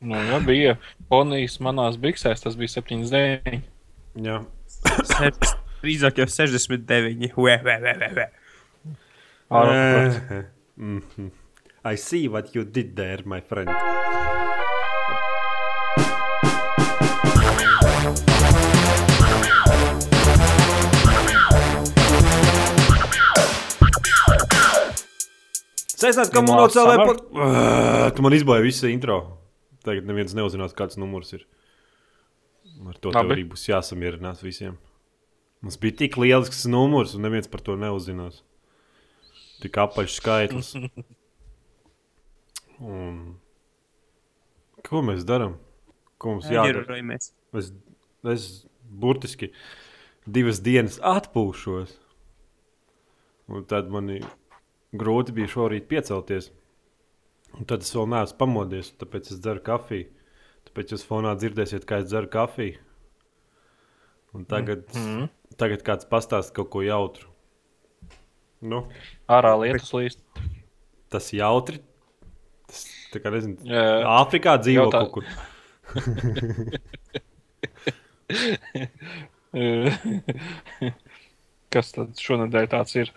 Nu, jā, bija ponijas manās biksēs, tas bija 79. Jā. Drīzāk jau 69. Ue, ue, ue, ue, ue. Eh, mhm. I see what you did there, my friend. Sēžamās, ka Nu, nav samar. cēlē. Tu man izbāji visu intro. Tagad neviens neuzzinās, kāds numurs ir. Ar to Labi. arī būs jāsamierinās visiem. Mums bija tik lielisks numurs, un neviens par to neuzzinās. Tik apaļš skaitlis. Un... Ko mēs darām? Ko mums jādara? Es, es burtiski divas dienas atpūšos. Un tad man grūti bija šorīt piecelties. Un tad es vēl neesmu pamodies, tāpēc es dzeru kafiju. Tāpēc jūs fonā dzirdēsiet, kā es dzeru kafiju. Un tagad, mm. -hmm. tagad kāds pastāsta kaut ko jautru. Nu, Ārā lietus līst. tas jautri. Tas, tā kā nezinu, Jā. Āfrikā dzīvo Jautā- kaut kur. Kas tad šonadēļ tāds ir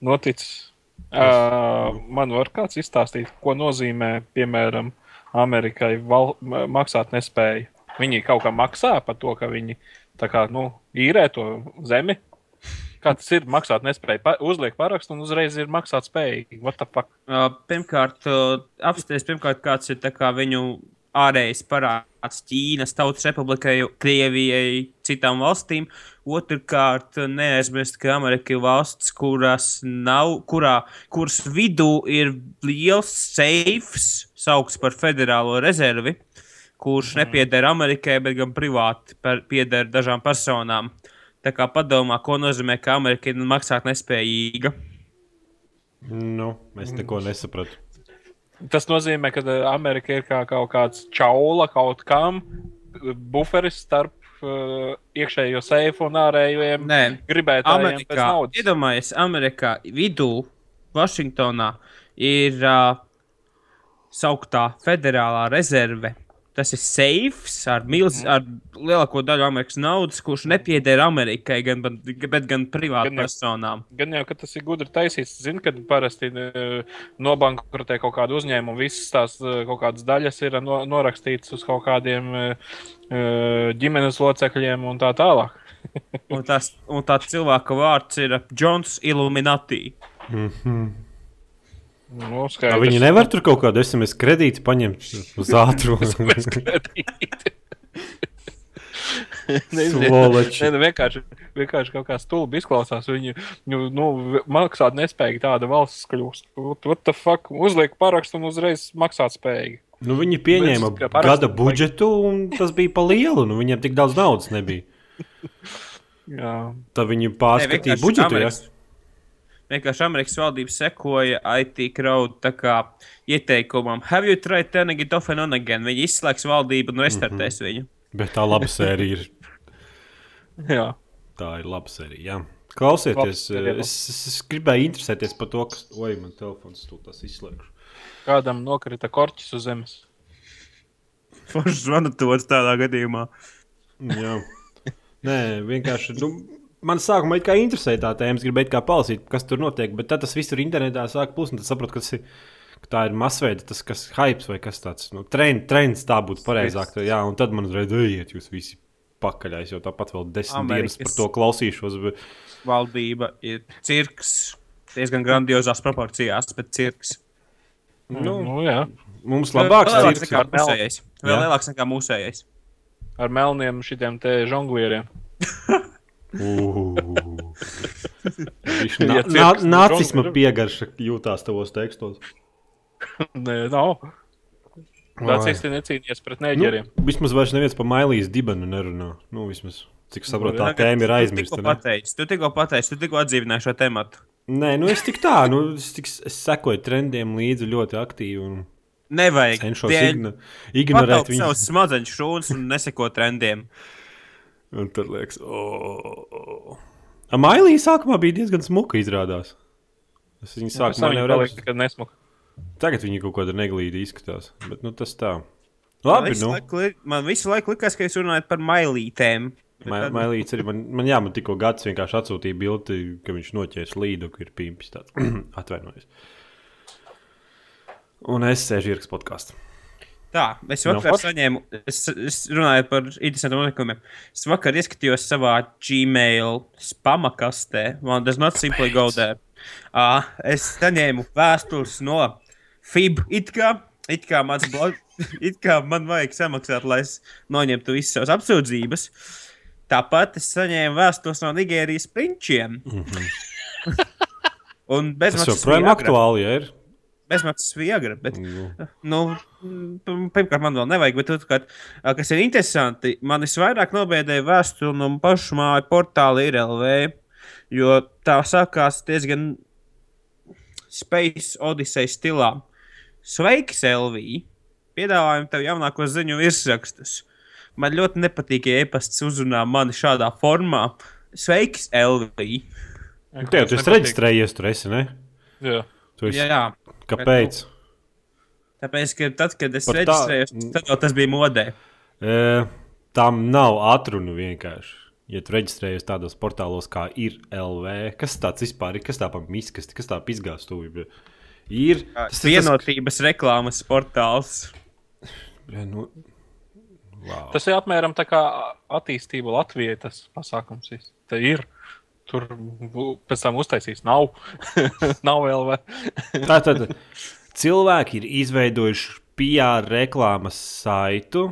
noticis? Uh, man var kāds izstāstīt, ko nozīmē, piemēram, Amerikai val, ma- maksāt nespēja. Viņi kaut kā maksā par to, ka viņi kā, nu, īrē to zemi. Kā tas ir maksāt nespēju? Pa, uzliek parakstu un uzreiz ir maksāt spējīgi. Uh, Pirmkārt, uh, apstāties, pirmkārt, kāds ir kā viņu ārējais parāds Ķīnas Tautas Republikai, Krievijai, citām valstīm. Otrkārt, neaizmirst, ka Amerika ir valsts, kuras nav, kurā, kuras vidū ir liels seifs, saukts par federālo rezervi, kurš nepieder Amerikai, bet gan privāti par- pieder dažām personām. Tā kā padomā, ko nozīmē, ka Amerika ir maksāt nespējīga. Nu, es neko nesapratu. Tas nozīmē, ka eh, Amerika ir kā kaut kāds čaula kaut kam, buferis starp uh, iekšējo seifu un ārējiem gribētājiem pēc Amerikā, naudas. iedomājieties, Amerikā vidū, Vašingtonā ir uh, sauktā federālā rezerve. Tas ir seifs ar, milz, Mhm. ar lielāko daļu Amerikas naudas, kurš nepieder Amerikai, gan, bet, gan Gan jau- privātpersonām. Gan jau, ka tas ir gudri taisīts. Zinu, ka parasti uh, nobankrotē kaut kādu uzņēmumu, visas tās uh, kaut kādas daļas ir no, norakstītas uz kaut kādiem uh, ģimenes locekļiem un tā tālāk. Un, tās, un tā cilvēka vārds ir Džons Illuminati. Nu, Ja skaidrs. viņi nevar tur kaut kādu SMS kredītu paņemt uz ātrumu. Nē, nu vienkārši, vienkārši kaut kā stulbi izklausās. Viņi nu, nu, maksāt nespēja tāda valsts kļūst. What the fuck? Uzliek parakstu un uzreiz maksāt spējīgi. Nu, viņi pieņēma parasti gada budžetu, un tas bija pa lielu. Nu, viņiem tik daudz naudas nebija. Jā. Tad viņi pārskatīja budžetu. Ja? Amerikas- Vienkārši Amerikas valdība sekoja IT crowd tā kā ieteikumam. Have you tried turning it off and on again? Viņi izslēgs valdību un restartēs Mhm. viņu. Bet tā laba sērija ir. Jā. Tā ir laba sērija. Jā. Klausieties, Labs es, es, es gribēju interesēties par to, kas. Oi, man telefons tur tas izslēgšu. Kādam nokrita korķis uz zemes. Forši zvanotos tādā gadījumā. Jā. Nē, vienkārši. Nu, Man sākumā kā interesēja tā tēma, es gribēju kā palasīt, kas tur notiek, bet tad tas viss tur internetā sāk plūst, un tad saprotu, ka, tas ir, ka tā ir masveida, tas kas hypes vai kas tāds. Nu, trend, trends tā būtu pareizāk. tā- Jā, un tad man uzreiz iet, jūs visi pakaļ. Es jau tāpat vēl desmit Amerikas- dienas par to klausīšos. Bet... Valdība ir cirks. Diezgan grandiozās proporcijās, bet cirks. Nu, Nu, jā. mums labāks lielāks cirks. nekā mūsējais. Vēl lielāks nekā mūsējais. Ar melniem šitiem te žonglieriem. Viņš Ja na, cirks na, nu nacisma piegarša jūtās tavos tekstos. Nē, nav. Tas īsti necīnījies pret neģeriem. Nu, vismaz vairs neviens par mailijas dibenu nerunā. Nu, vismaz, cik saprotu, tā tēma ir tu aizmirsta. Tu tikko pateici, tu tikko atdzīvināji šo tematu. Nē, nu es tik tā, nu, es, tik, es sekoju trendiem līdzi ļoti aktīvi un Nevajag. cenšos igno, ignorēt Pataup savus viņu. smadzeņu šūnas un neseko trendiem. Un tad liekas, oh. Mailija sākumā bija diezgan smuka izrādās. Es viņu sākumā nevaru nepaliek, kad nesmuka. Tagad viņi kaut kāda neglīta izskatās. Bet nu, tas tā. Labi, man, visu nu. laiku, li- man visu laiku likās, ka jūs runājat par mailītēm. Ma- tad- Mailīts arī man, man, jā, man tikko gads vienkārši atsūtīja bildi, ka viņš noķērs līdu, ka ir pimpis. tāds. Atvainojos. Un es sēžu ierakstu podkāstu. Tā, es Nu, vakar forši. saņēmu, es, es runāju par interesantiem notikumiem. Es vakar ieskatījos savā Gmail spama kastē. Man tas not simply go there. Uh, es saņēmu vēstules no FIB. It kā, it kā, blog, it kā man vajag samaksāt, lai es noņemtu visas savas apsūdzības. Tāpat es saņēmu vēstules no Nigērijas prinčiem. Un bez Tas joprojām aktuāli, ja ir. Bezmaksas viegli, bet Nu. Nu, pirmkārt, man vēl nevajag, bet otrkārt, kas ir interesanti, man visvairāk nobiedēja vēstule no pašu māju portāla IRLV, jo tā sākās diezgan Space Odyssey stilā. Sveiks, LV! Piedāvājam tev jaunāko ziņu virsrakstus. Man ļoti nepatīk, ja e-pasts uzrunā mani šādā formā. Sveiks, LV! Tev esi reģistrējies tur, esi, ne? Jā. Tu esi, Jā, kāpēc? tāpēc, ka tad, kad es Par tā- reģistrējos, tad jau tas bija modē. E, tam nav atrunu vienkārši. Ja tu reģistrējies tādos portālos kā ir LV, kas tāds vispār ir, kas tā pa miskasti, kas tā pizgāstuvība ir. Tas ir tas, Vienotības reklāmas portāls. Ja, nu, wow. Tas ir apmēram tā kā attīstība Latvijai. Tas pasākums. Tā ir. Tur pēc tam uztaisīs. Nav. Nav vēl. vai? Tā tad cilvēki ir izveidojuši PR reklāmas saitu,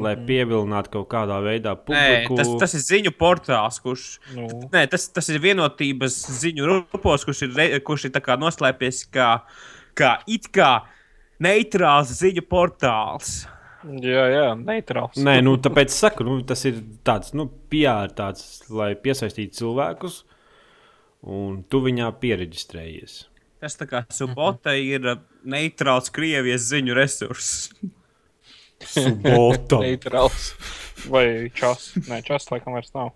lai pievilinātu kaut kādā veidā Mhm. Nē, publiku. tas, tas ir ziņu portāls, kurš. Nu. Nē, tas, tas ir vienotības ziņu rupos, kurš ir, kurš ir tā kā noslēpies kā, kā it kā neitrāls ziņu portāls. Jā, jā, neitrāls. Nē, nu, tāpēc saku, nu, tas ir tāds nu, PR, tāds, lai piesaistītu cilvēkus, un tu viņā pieregistrējies. Tas tā kā subota ir uh, neitrāls Krievijas ziņu resurss. Subota. Neitrāls. Vai čas? Nē, čas laikam vairs nav.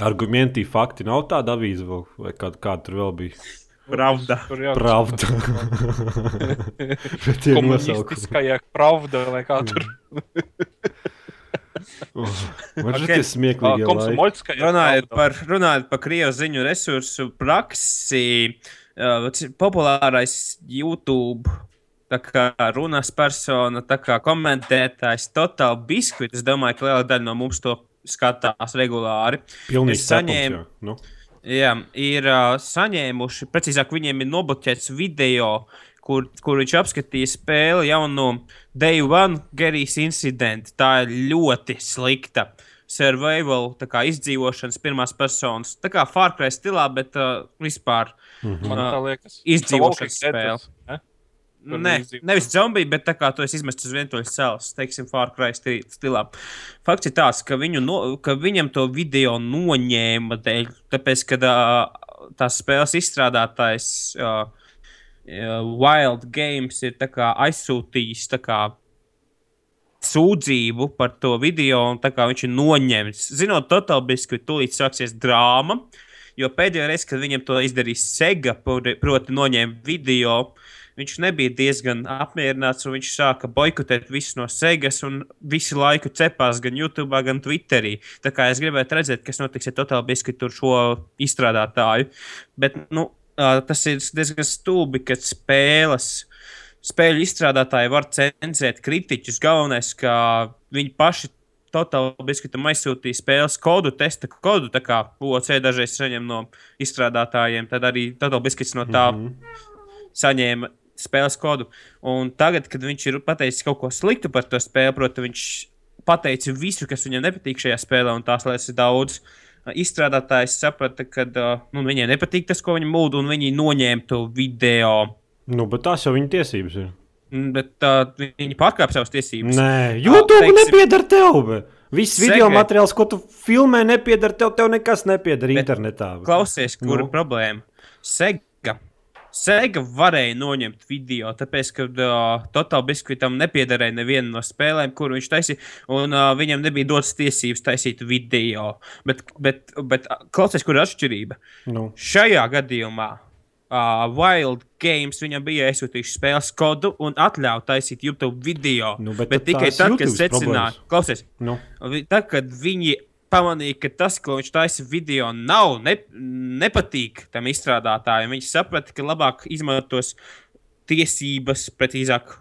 Argumenti, fakti nav tāda avīze, vēl, vai kāda, kāda tur vēl bija. Tie nosaukumi. komunistiskajā pravda vai kā tur. Man šķiet, smieklīgi. laiki. Komsomolskajā Runājot par, runājot par Krievijas ziņu resursu praksi, uh, populārais YouTube. Tā kā runas persona, tā kā komentētājs, totāli biskvits. Es domāju, ka liela daļa no mums to skatās regulāri. Pilnīgi saņēmu-. Nu. Jā, ir uh, saņēmuši, precīzāk, viņiem ir nobloķēts video, kur, kur viņš apskatīja spēli jau no Day One Gerijas incidenta. Tā ir ļoti slikta. Survival, tā kā izdzīvošanas pirmās personas, tā kā Far Cry stilā, bet uh, vispār. Man tā liekas. Izdzīvošanas Walking Dead ne? Nē, izdzīvo. nevis zombiji, bet tā kā tu esi izmests uz vientuļas cēlus, teiksim, Far Cry sti- stilā. Fakts ir tāds, ka, no, ka viņam to video noņēma dēļ, tāpēc, ka uh, tās spēles izstrādātājs uh, Wild Games ir tā kā aizsūtījis tā kā sūdzību par to video, un tā kā viņš ir noņemts. Zinot, totāliski, ka tūlīt sāksies drāma, jo pēdējā reize, kad viņam to izdarīja Sega, proti noņēma video, viņš nebija diezgan apmierināts, un viņš sāka boikotēt visu no Segas, un visu laiku cepās gan YouTube, gan Twitterī. Tā kā es gribētu redzēt, kas notiks ar totāliski tur šo izstrādātāju. Bet, nu, tas ir diezgan stulbi, ka spēles spēļu izstrādātāji var cenzēt kritiķus. Galvenais, ka viņi paši totāli biskvitam aizsūtīja spēles kodu, testa kodu. Tā kā OC dažreiz saņem no izstrādātājiem, tad arī totāli biskvits no tā mm -hmm. saņēma spēles kodu. Un tagad, kad viņš ir pateicis kaut ko sliktu par to spēli, protams, viņš pateica visu, kas viņam nepatīk šajā spēlē, un tās lietas ir daudz. Izstrādātājs saprata, ka nu, viņiem nepatīk tas, ko viņi mūda, un viņi noņēma to video. Nu, bet tās jau viņa tiesības ir. Mm, Bet uh, viņi pārkāpj savas tiesības. Nē, YouTube teiksim- nepiedara tev. be. Viss Segai- video materiāls, ko tu filmē, nepiedara tev. Tev nekas nepiedara Bet internetā. Klausies, kur Nu. problēma. Sega. Sega varēja noņemt video, tāpēc, ka uh, Total Biscuitam nepiederēja neviena no spēlēm, kuru viņš taisīja, un uh, viņam nebija dotas tiesības taisīt video. Bet, bet, bet klausies, kur ir atšķirība. Nu. Šajā gadījumā uh, Wild Games viņam bija iesūtījuši spēles kodu un atļauju taisīt YouTube video. Nu, bet bet tikai tad, kad secināja, klausies, Nu, tad, kad viņi pamanīja, ka tas, ko viņš taisa video, nav ne, nepatīk tam izstrādātājam, viņi saprata, ka labāk izmantos tiesības, precīzāk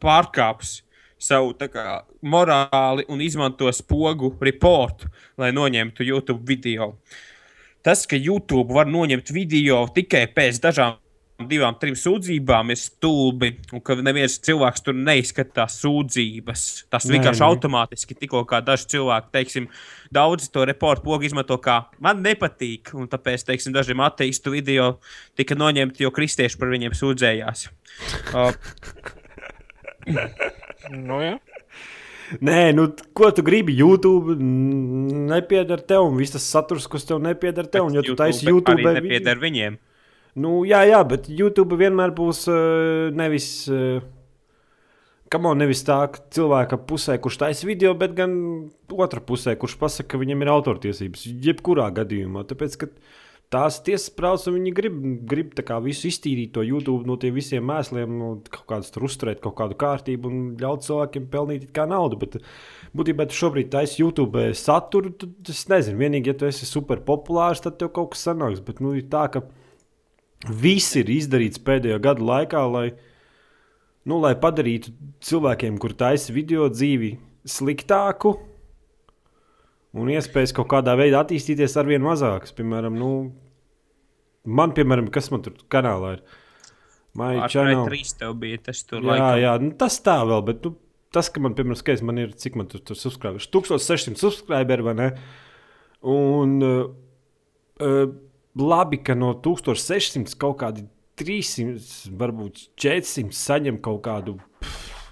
pārkāps savu kā, morāli un izmantos pogu reportu, lai noņemtu YouTube video. Tas, ka YouTube var noņemt video tikai pēc dažām divām, trim sūdzībām, ir stulbi. Un ka neviens cilvēks tur neizskatās sūdzības. Tas Nē, vienkārši nē. automātiski, tikko kā daži cilvēki, teiksim, daudzi to reportu pogu izmanto kā man nepatīk. Un tāpēc, teiksim, dažiem ateistu video tika noņemti, jo kristieši par viņiem sūdzējās. Uh, Nu, jā. Nē, nu, ko tu gribi? YouTube nepieder tev, un viss tas saturs, kas tev nepieder tev. Un, ja tu taisi YouTube, arī nepieder viņiem. Nu, jā, jā, bet YouTube vienmēr būs uh, nevis. Uh, Kamā nevis tā ka cilvēka pusē, kurš taisa video, bet gan otrā pusē, kurš pasakā, ka viņam ir autortiesības. Jebkurā gadījumā. Tāpēc, ka tās tiesas prāts, un viņi grib, grib kā visu iztīrīt to YouTube no tiem visiem mēsliem, nu, kaut kādus tur uzturēt, kaut kādu kārtību un ļaut cilvēkiem pelnīt kā naudu. Bet būtībā tu šobrīd taisi YouTube saturu, tad es nezinu, vienīgi, ja tu esi super populārs, tad tev kaut kas sanāks. Bet nu, tā, ka viss ir izdarīts pēdējo gadu laikā, lai, nu, lai padarītu cilvēkiem, kur taisa video dzīvi, sliktāku. Un iespējas kaut kādā veidā attīstīties ar vien mazākas. Piemēram, nu, man, piemēram, kas man tur kanālā ir? Maija Ar channel. trīs tev bija tas tur Jā, laikam. jā nu, tas tā vēl, bet nu, tas, ka man, piemēram, skaits, man ir cik man tur, tur subscriberi, 1600 subscriberi vai ne? Un uh, uh, labi, ka no 1600 kaut kādi 300, varbūt 400 saņem kaut kādu.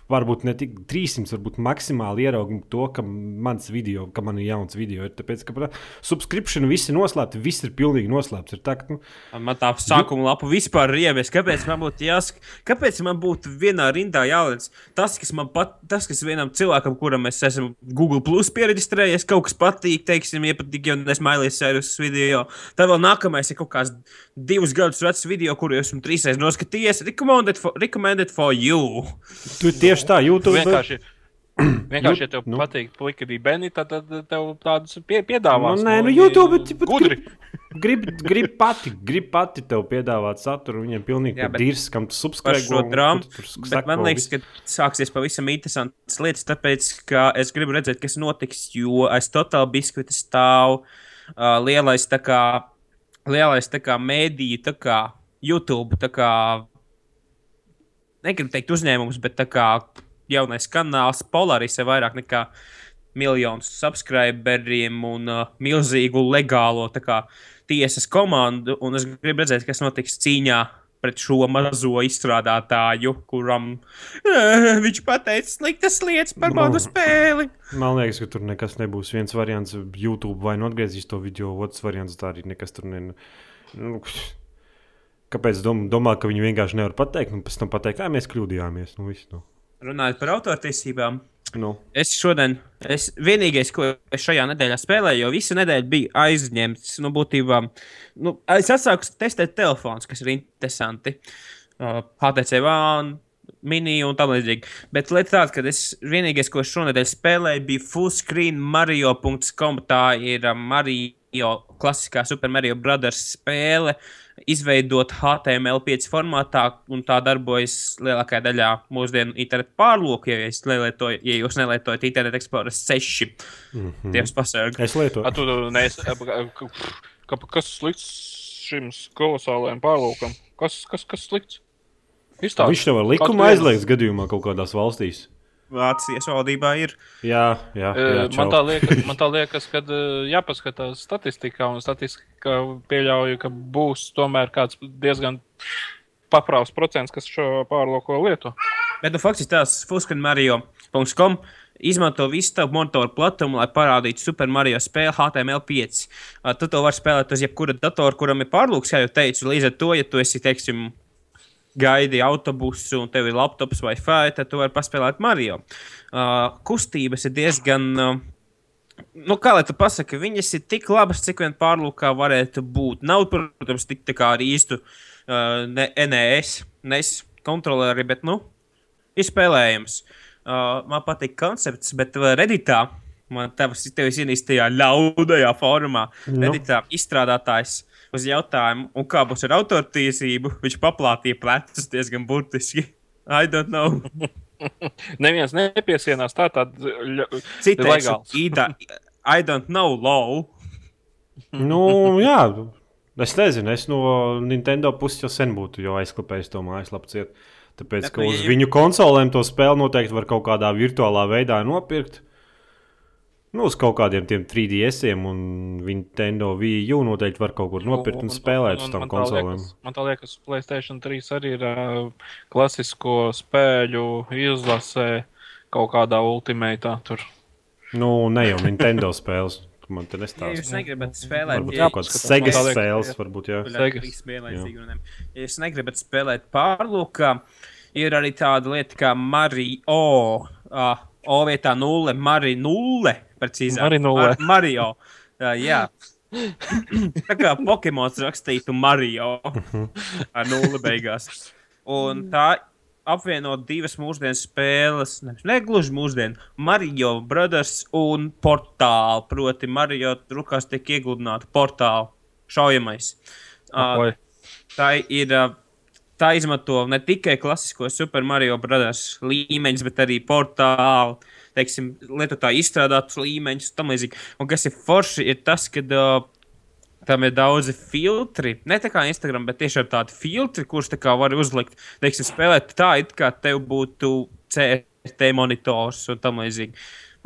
Varbūt ne tik 300, varbūt maksimāli ieraugu to, ka mans video, ka man ir jauns video. Ir tāpēc, ka subscription viss ir noslēpts, viss ir pilnīgi noslēpts. Ir tā, ka, nu, Man tā sākuma lapa vispār ir ievies. Kāpēc man būtu jāsaka, kāpēc man būtu vienā rindā jāliec tas, kas man pat, tas, kas vienam cilvēkam, kuram es esmu Google Plus pieregistrējies, kaut kas patīk, teiksim, iepatīk, ja es mailīju sērijas video. Tad vēl nākamais ir kaut kāds divus gadus vecs video, kuru esmu trīsreiz noskatījies. Recommended for, recommended for you. tu tieši tā, YouTube. Vienkārši, vienkārši ja tev Nu. nu. patīk plikadi Beni, tad, tad tev tādus pie, piedāvās. Nu, nē, nu, viņi YouTube, bet- bet- Gudri. Grib, grib pati, grib pati tev piedāvāt saturu. Viņam pilnīgi ir dirs, kam tu Par subscribe. šo drāmu. man liekas, ka sāksies pavisam interesants lietas, tāpēc, ka es gribu redzēt, kas notiks, jo aiz totāla biskvita stāv uh, lielais tā kā, lielais tā kā mēdīju, tā kā YouTube, tā kā, negribu teikt uzņēmums, bet tā kā jaunais kanāls Polaris ir vairāk nekā miljonus subscriberiem un uh, milzīgu legālo kā, tiesas komandu. Un es gribu redzēt, kas notiks cīņā pret šo mazo izstrādātāju, kuram uh, viņš pateica sliktas lietas par Nu. manu spēli. Man liekas, ka tur nekas nebūs. Viens variants, YouTube vai nu atgriezīs to video, otrs variants, tā arī nekas tur ne. Nu, kāpēc dom, domā, ka viņi vienkārši nevar pateikt, un pēc tam pateikt, ka mēs kļūdījāmies? Nu, viss, nu. Runājot par autortiesībām, Nu, Es šodien, es vienīgais, ko es šajā nedēļā spēlēju, jo visu nedēļu bija aizņemts. Nu, būtībā, nu, es atsāku testēt telefons, kas ir interesanti. Uh, HTC One, mini un tā līdzīgi. Bet lieta tāda, ka es vienīgais, ko šonadēļ spēlēju, bija fullscreenmario.com. Tā ir uh, Mario, klasiskā Super Mario Brothers spēle, izveidot HTML5 formātā, un tā darbojas lielākajā daļā mūsdienu internetu pārlūku, ja, es nelietoju, ja jūs nelietojat Internet Explorer 6. Mm Mhm. -hmm. Dievs pasargā. es lietoju. A, tu neesi, ka, kas slikts šim kolosālajam pārlūkam? Kas, kas, kas slikts? Viņš tev var likuma Katru aizliegts gadījumā kaut kādās valstīs. Vācijas valdībā ir. Jā, jā. jā Eh, Man čau. tā liekas, man tā liekas ka eh, jāpaskatās statistikā, un statistika pieļauj, ka būs tomēr kāds diezgan paprāvs procents, kas šo pārlūko lieto. Bet, nu, faktiski tās fullscreenmario.com izmanto visu tavu monitoru platumu, lai parādītu Super Mario spēli HTML5. Uh, tu to vari spēlēt uz jebkura datora, kuram ir pārlūks, kā jau teicu. Līdz ar to, ja tu esi, teiksim, gaidi autobusu un tev ir laptops vai Wi-Fi, tad tu vari paspēlēt Mario. Uh, kustības ir diezgan. Uh, nu, kā lai tu pasaki, viņas ir tik labas, cik vien pārlūkā varētu būt. Nav, protams, tik tā kā ar īstu uh, ne, NES, NES kontroleri, bet, nu, ir spēlējams. Uh, man patīk koncepts, bet uh, Redditā man tevs, tevis ienīst tajā ļaudajā formā. Nu. Redditā izstrādātājs uz jautājumu, un kā būs ar autortiesību, viņš paplātīja plecus diezgan burtiski. I don't know. Neviens nepiesienās tā, ļa- Citādi. Ida, I don't know, lol. Nu, jā, es nezinu, es no Nintendo puses jau sen būtu jau aizklapējis to mājaslapu ciet. Tāpēc, ka nu, uz viņu konsolēm to spēli noteikti var kaut kādā virtuālā veidā nopirkt. Nu, uz kaut kādiem tiem 3DS un Nintendo Wii U noteikti var kaut kur nopirkt un spēlēt uz tām konsolēm. Man tā liekas, Playstation 3 arī ir uh, klasisko spēļu izlasē kaut kādā ultimētā. Tur Nu, ne jau Nintendo spēles. Man te Ja nestāsti. jūs negribat spēlēt, Varbūt ja kaut kādas Sega spēles, jā. varbūt, jā. Segas. Jā. ja jūs negribat spēlēt pārlūkā, ir arī tāda lieta kā Mario. Uh, o vietā nulle, Mario nulle. Precīzāk, Mari nulle. Mar Mario. Uh, jā. Tā kā Pokemons rakstītu Mario ar nulli beigās. Un tā apvieno divas mūsdienu spēles, ne, ne gluži mūsdienu, Mario Brothers un Portālu. Proti, Mario drukās tiek ieguldināta portāla šaujamais. Uh, tā ir. ā, Tā izmanto ne tikai klasisko Super Mario Brothers līmeņus, bet arī portālu, teiksim, lietotāju izstrādātus līmeņus un tam līdzīgi. Un kas ir forši, ir tas, ka uh, tam ir daudzi filtri. Ne tā kā Instagram, bet tiešām tādi filtri, kurus tā kā var uzlikt. Teiksim, spēlēt tā, it kā tev būtu CRT monitors un tam līdzīgi.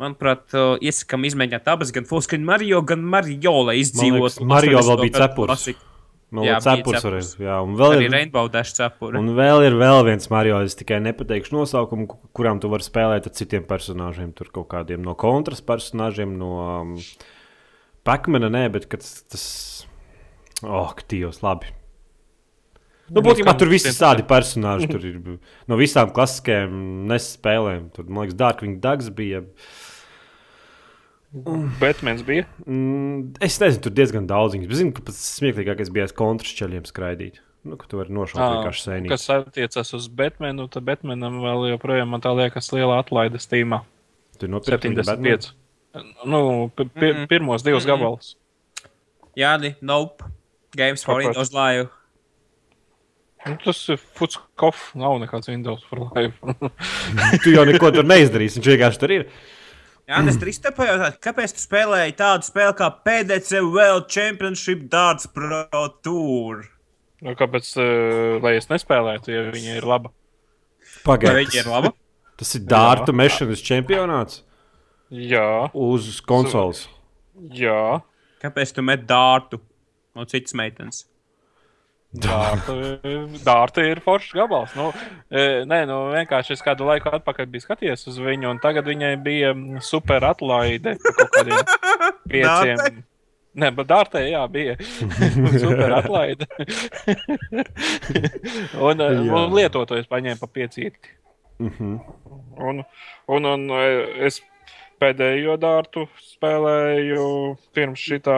Manuprāt, iesakām izmēģināt abas, gan Fullscreen Mario, gan Mario, lai izdzīvotu. Mario vēl 80. bija gadu cepurs. Nu, Jā, cepurs. arī. Jā, un vēl Arī ir, Rainbow Dash cepura. un vēl ir vēl viens Mario. Es tikai nepateikšu nosaukumu, ku- kurām tu vari spēlēt ar citiem personāžiem. Tur kaut kādiem no kontras personāžiem, no um, Pakmena, nē, bet tas. tas... Oh, Dievs, labi. Nu, būtībā tur viss ir tādi personāļi. Tur ir no visām klasiskajām nespēlēm. Tur, man liekas, Darkwing Ducks bija. Batmans bija. Mm, es nezinu, tur diezgan daudz. viņas, Zinu, ka pats smieklīgākais bija ar kontrašķeļiem skraidīt. Nu, ka tu vari nošaut vienkārši sēnīt. Kas attiecas uz Batmanu, tad Batmanam vēl joprojām, man tā liekas, liela atlaide Steamā. Tu nopirki viņu Batmanu? 75. Nu, pi pi Mhm. pirmos divus Mhm. gabalus. Jā, nē, nope. Games for? Windows Live. Nu, tas ir Futskoff, nav nekāds Windows for Life. tu jau neko tur neizdarīsi. Viņš vienkārši tur ir. Jā, es drīz te pajautāju, kāpēc tu spēlēji tādu spēli kā PDC World Championship Darts Pro Tour? Nu, kāpēc, uh, lai es nespēlētu, ja viņa ir laba? Vai Pagaidiet, labi? tas ir dārta mešanas čempionāts Jā, uz konsoles. jā. Kāpēc tu met dārtu no citas meitenes? Dārta, dārta ir foršs gabals. Nu, e, nē, nu, vienkārši es kādu laiku atpakaļ biju skatījies uz viņu, un tagad viņai bija mm, super atlaide kaut kādiem pieciem. Dārtai? Nē, bet dārtē, jā, bija super atlaide. un, e, Jā. un lietotājs paņēma pa piecīti. Mhm. Un, un, un e, es pēdējo dārtu spēlēju pirms šitā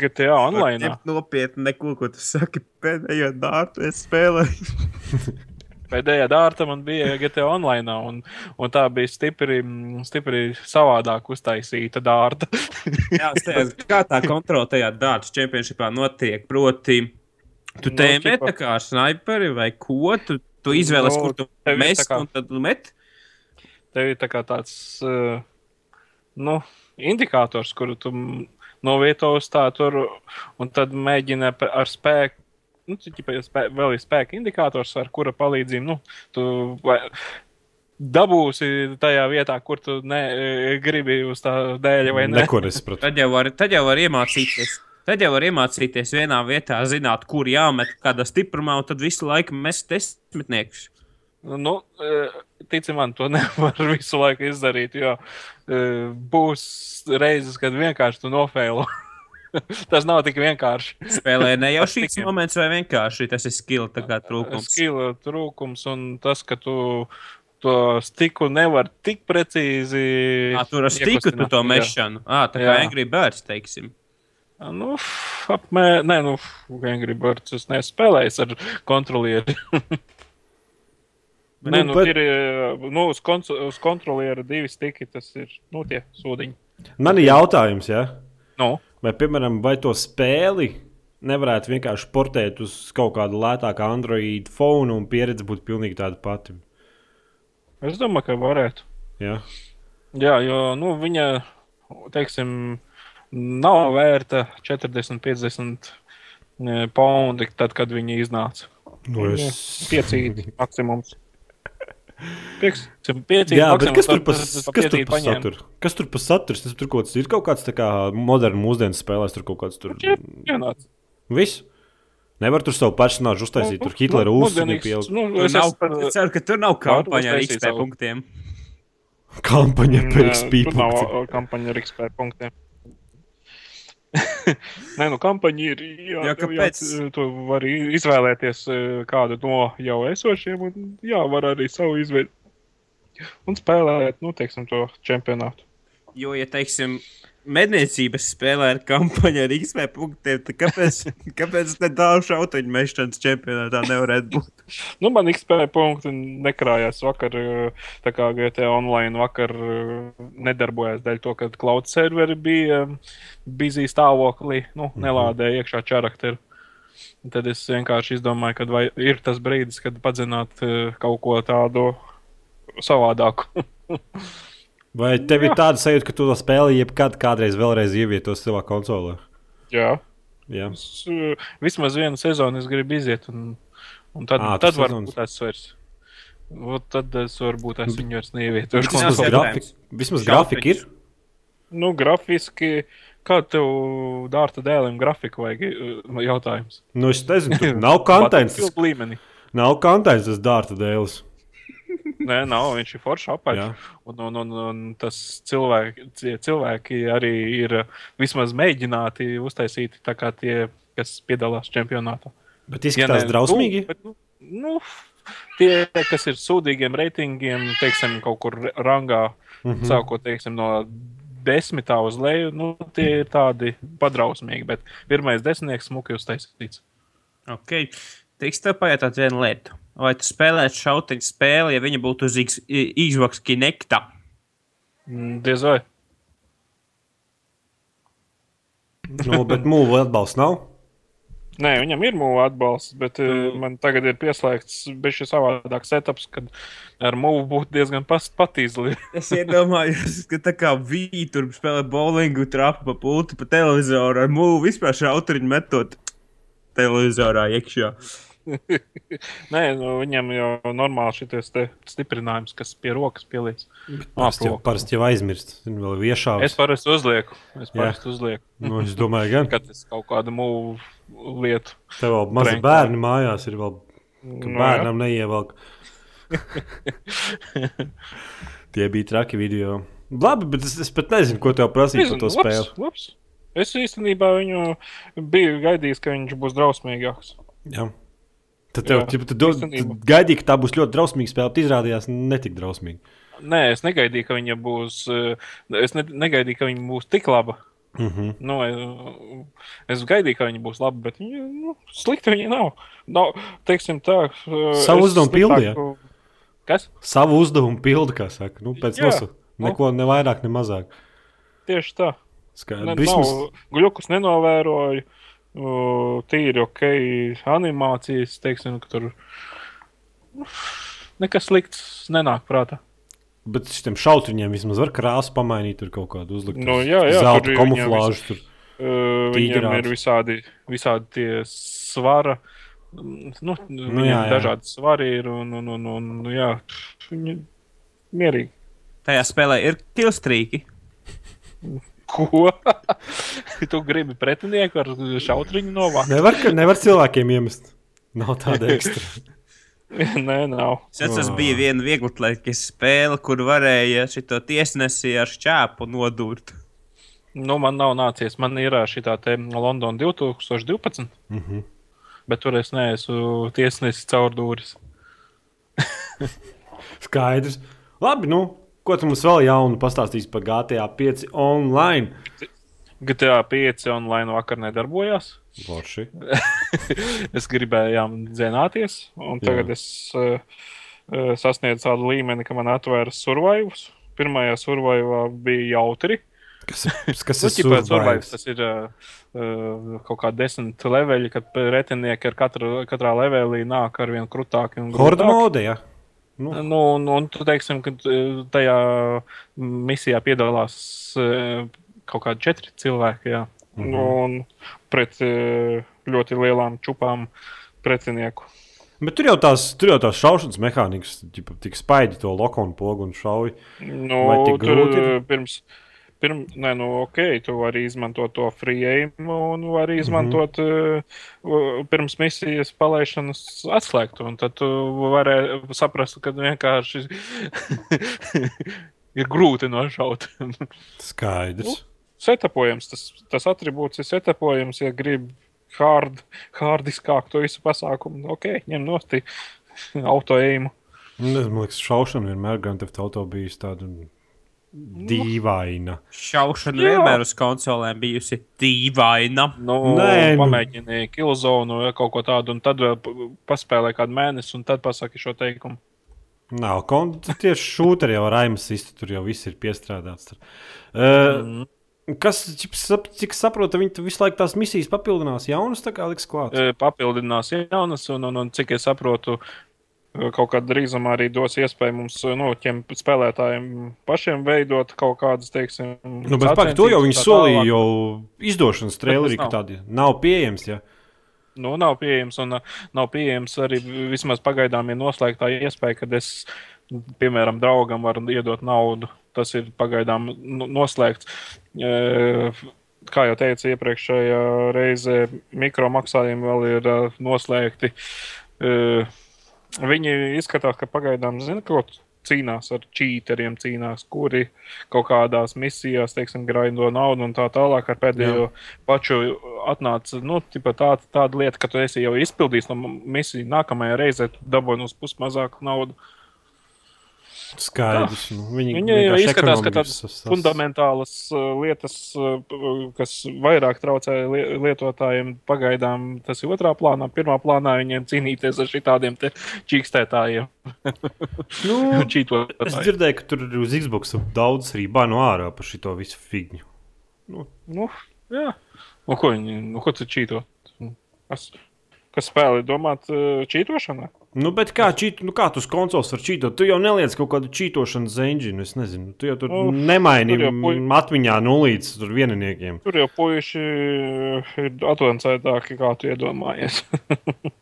GTA online. Nopietni, neko, ko tu saki. Pēdējo dārtu es spēlēju. Pēdējā dārta man bija GTA online, un, un tā bija stipri, stipri savādāk uztaisīta dārta. Jā, teicu, kā tā kontrola tajā dārta čempionšipā notiek? Proti, tu Nu, met tā kā snaiperi vai ko? Tu, tu izvēlies, Nu, kur tu ir mest, kā- un tad met. Tev ir tā kā tāds uh, nu, indikators, kuru tu novieto uz tā tur, un tad mēģina ar spēku. Nu, ķipa, spē, vēl ir spēka indikators, ar kura palīdzību nu, tu vai, dabūsi tajā vietā, kur tu ne, e, gribi uz tā dēļa vai ne. Neko nesapratu. Tad jau var, tad jau var iemācīties. Tad jau var iemācīties vienā vietā, zināt, kur jāmet, kādā stiprumā, un tad visu laiku mest desmitniekus. Nu, e, tici man, to nevar visu laiku izdarīt, jo e, būs reizes, kad vienkārši tu nofēlo. Tas nav tik vienkārši. Spēlē ne jau šīs Tikiem. moments, vai vienkārši tas ir kā trūkums. Skila trūkums un tas, ka tu to stiku nevar tik precīzi. À, tur ar stiku tu to Jā. mešanu. À, tā kā Jā. Angry Birds, teiksim. Nu, apmēram, nē, nu, Angry Birds es nespēlēju ar kontrolieri. Nē, nu, bet- ir, eh, nu, uz, kons uz kontroliera divi stiki, tas ir, nu, tie sūdiņi. Man ir jautājums, ja? Nu, vai, piemēram, vai to spēli nevarētu vienkārši portēt uz kaut kādu lētāku Android fonu un pieredze būtu pilnīgi tāda pati. es domāju, ka varētu. Ja? Jā, jo, nu, viņa, teiksim, nav vērta 40, 50 eh, poundi, tad, kad viņa iznāca. Nu, es... Piecīgi maksimums. Pieksim, piecīgi Jā, bet kas tur pa, kas tur saturu? Kas tur pa saturs? Tas tur kaut kāds ir kaut kāds tā kā moderns mūsdienas spēlēs, tur kaut kāds tur. Viss. Nevar tur savu personāžu uztaisīt, tur Hitlera Nu, uzsver mūsdienīgs, pielikt. Nu, Tur es nav, esmu es ceru, ka tur nav kampaņa ar XP punktiem. Kampaņa par XP. tur nav punkti. uh, kampaņa ar XP punktiem. Nē, nu, kampaņa ir. Jā, Jā, kāpēc? jā, tu vari izvēlēties uh, kādu no jau esošiem, un jā, var arī savu izveidot. Un spēlēt, nu, teiksim, to čempionātu. Jo, ja teiksim, medniecības spēlē ar kampaņu ar XP punktiem, kāpēc, kāpēc ne tālu šauteņu mešanas čempionātā nevarētu būt? Nu, man XP punkti nekrājās vakar, tā kā GT online vakar uh, nedarbojās dēļ to, ka cloud serveri bija busy stāvoklī, nu, nelādēja iekšā čarakteru. Tad es vienkārši izdomāju, ka ir tas brīdis, kad padzināt uh, kaut ko tādu savādāku. Vai tev ir tāda sajūta, ka tu to spēli jebkad kādreiz vēlreiz ievietos savā konsolē? Jā, Jā. es, uh, vismaz vienu sezonu es gribu iziet, un, un tad, tas tad sezonas. varbūt es vairs. Ot, tad es varbūt es viņu vairs neievietošu. Tas Vismaz, grafika, vismaz grafika ir. Nu, grafiski, kā tev dārta dēlim grafiku vajag uh, jautājums? Nu, es nezinu, nav līmenī. Nav kontents, tas dārta dēls. Nē, nav, viņš ir foršs apaļš. Un, un, un, un tas cilvēki, cilvēki arī ir vismaz mēģināti uztaisīt tā kā tie, kas piedalās čempionātā. Bet izskatās ne- drausmīgi. Nu, bet, nu, nu, tie, kas ir sūdīgiem reitingiem, teiksim, kaut kur rangā, mm -hmm. sākot teiksim, no desmitā uz leju, nu, tie ir tādi padrausmīgi. Bet pirmais desmitnieks smuki uztaisīts. Ok, tiks tev pajautāt vienu lietu. Vai tu spēlētu šauteņu spēli, ja viņa būtu uz Xbox Kinecta? Mm, Diez vai. Nu, bet mūlu atbalsts nav. Nē, viņam ir mūža atbalsts, bet mm. man tagad ir pieslēgts bijusi savādāk setups, kad ar mūžu būtu diezgan past- patīzli. Es iedomājos, ka tā kā vīri tur spēlē bowlingu, trāpa pa pulti, pa televizoru ar mūlu vispār šauteņu metot televizorā iekšā. Nē, nu, viņam jau normāli šis stiprinājums, kas pie rokas pielīdz. Parasti jau, parasti jau aizmirst. Vēl viešā. Es parasti uzlieku. Es parasti uzlieku. Nu, es domāju, gan. Kad es kaut kādu mūžu lietu. Tev vēl mazi Prank. bērni mājās ir vēl. Ka Nu, bērnam neievelk. Tie bija traki video. Labi, bet es, es pat nezinu, ko tev prasīt par to spēli. Labs, labs. Es īstenībā viņu biju gaidījis, ka viņš būs drausmīgāks. Jā. Tad tev, Jā, ķipa, tu, īstenībā. tu gaidīji, ka tā būs ļoti drausmīga spēle. bet Izrādījās netik drausmīga. Nē, es negaidīju, ka viņa būs. eh, Es ne, negaidīju, ka viņa būs tik laba. Uh -huh. Nu, eh, es gaidīju, ka viņa būs laba, bet viņa nu, slikta viņa nav. nav teiksim tā, eh, Savu es uzdevumu pildīja? Kas? Savu uzdevumu pilda, kā saka. Nu, pēc Jā. visu. Neko ne vairāk, ne mazāk. Tieši tā. Skaidrs. Ne, Vismaz, glukus nenovēroju. Uh, tīri ok, animācijas, teiksim, ka tur nekas slikts nenāk prātā. bet šiem šautriņiem vismaz var krāsu pamainīt, tur kaut kādu uzlikt. Nu, jā, jā, zelta kamuflāžu. Tur. Uh, viņam Tīģerāts. ir visādi, visādi tie svara. Nu, nu, jā, jā. dažādi svari ir un, un, un, un nu, jā, viņi mierīgi. Tajā spēlē ir kilstrīki. Ko? tu gribi pretinieku ar šautriņu novākt? Nevar, nevar cilvēkiem iemest. Nav tāda ekstra. Nē, nav. Es atceros, bija viena vieglatlētības spēle, kur varēja šo tiesnesi ar šķēpu nodurt. Nu, man nav nācies. Man ir šī tā Londona 2012. Uh -huh. Bet tur es neesmu tiesnesis caur dūris. Skaidrs. Labi, nu, ko tu mums vēl jaunu pastāstīsi par GTA 5 online? GTA 5 online vakar nedarbojās. Borši. es gribējām dzināties, un tagad Jā. es uh, sasniedzu tādu līmeni, ka man atvēras survivors. Pirmajā survivā bija jautri. Kas, kas Nu, ir ķipā, survivors, survivors? tas ir uh, kaut kā desmit leveļi, kad pretinieki ar katru, katrā levelī nāk ar vien krutāki un Horda grūtāki. mode, jā. Nu, Nu, un, un tu teiksim, ka tajā misijā piedalās uh, kaut kādi četri cilvēki. Jā. Mm. -hmm. Un pret uh, ļoti lielām čupām pretinieku. bet tur jau tās, tur jau tās šaušanas mehānikas, tik spaidi to lokonu pogu un šauj. Nu, tur grūti ir? Pirms. Pirm, nē, nu, ok, tu vari izmantot to free aim un vari Mhm. izmantot mm -hmm. uh, pirms misijas palaišanas atslēgtu. Un tad tu vari saprast, ka vienkārši ir grūti nošaut. Skaidrs. setapojams. Tas, tas attribūts ir setapojams, ja gribi hard, hardiskāk to visu pasākumu. Ok, ņem nosti autoēmu. Nu, es- Man liekas, šaušana vienmēr Grand Theft Auto bijusi tāda dīvaina. Šaušana Jā. vienmēr uz konsolēm bijusi dīvaina. Nu, Nē, nu. pamēģini kilozonu vai kaut ko tādu, un tad vēl paspēlē kādu mēnesi, un tad pasaki šo teikumu. Nav tieši šūteri jau ar aimas istu, tur jau viss ir piestrādāts. Tur. Uh, Mm. kas, cik, sap, cik saprotu, viņi visu laiku tās misijas papildinās jaunas, tā kā liks klāt. E, Papildinās jaunas, un, un, un cik es saprotu, kaut kādā drīzumā arī dos iespēju mums, nu, tiem spēlētājiem pašiem veidot kaut kādas, teiksim, Nu, bet pagaidi, to jau viņi tā solīja jau izdošanas trailerī, ka tādi nav pieejams. Ja? Nu, nav pieejams, un uh, nav pieejams arī vismaz pagaidām, ja noslēgtā iespēja, kad es, piemēram, draugam varu iedot naudu. Tas ir pagaidām nu, noslēgts. E, Kā jau teicu, iepriekšējā reizē mikromaksājumi vēl ir uh, noslēgti. E, Viņi izskatās, ka pagaidām zina, ko cīnās ar čīteriem, cīnās, kuri kaut kādās misijās, teiksim, graido naudu un tā tālāk. Ar pēdējo Jā. pašu atnāca nu, tā, tāda lieta, ka tu esi jau izpildījis no misijas. Nākamajā reizē dabūji uz pusi mazāku naudu. Skaidrs. Nu, viņi Viņa jau vienkārši izskatās, ka tādas sas- fundamentālas uh, lietas, p- kas vairāk traucē li- lietotājiem, pagaidām tas ir otrā plānā. Pirmā plānā viņiem cīnīties ar šitādiem te čīkstētājiem. Nu, es Čītotājiem. dzirdēju, ka tur uz Xbox daudz arī bāno ārā par šo visu figņu. Nu, jā. Nu, ko viņi, nu, ko tu čīto? Kas, kas spēlē domāt uh, čītošanā? Nu, bet kā, čīt, nu, kā tu uz konsoles vari čītot? Tu jau neliec kaut kādu čītošanas zenģinu. Es nezinu, tu jau tur Nu, nemaini tur jau pui- atmiņā nulīdz tur vieniniekiem. Tur jau puiši uh, ir atvancētāki, kā tu iedomājies.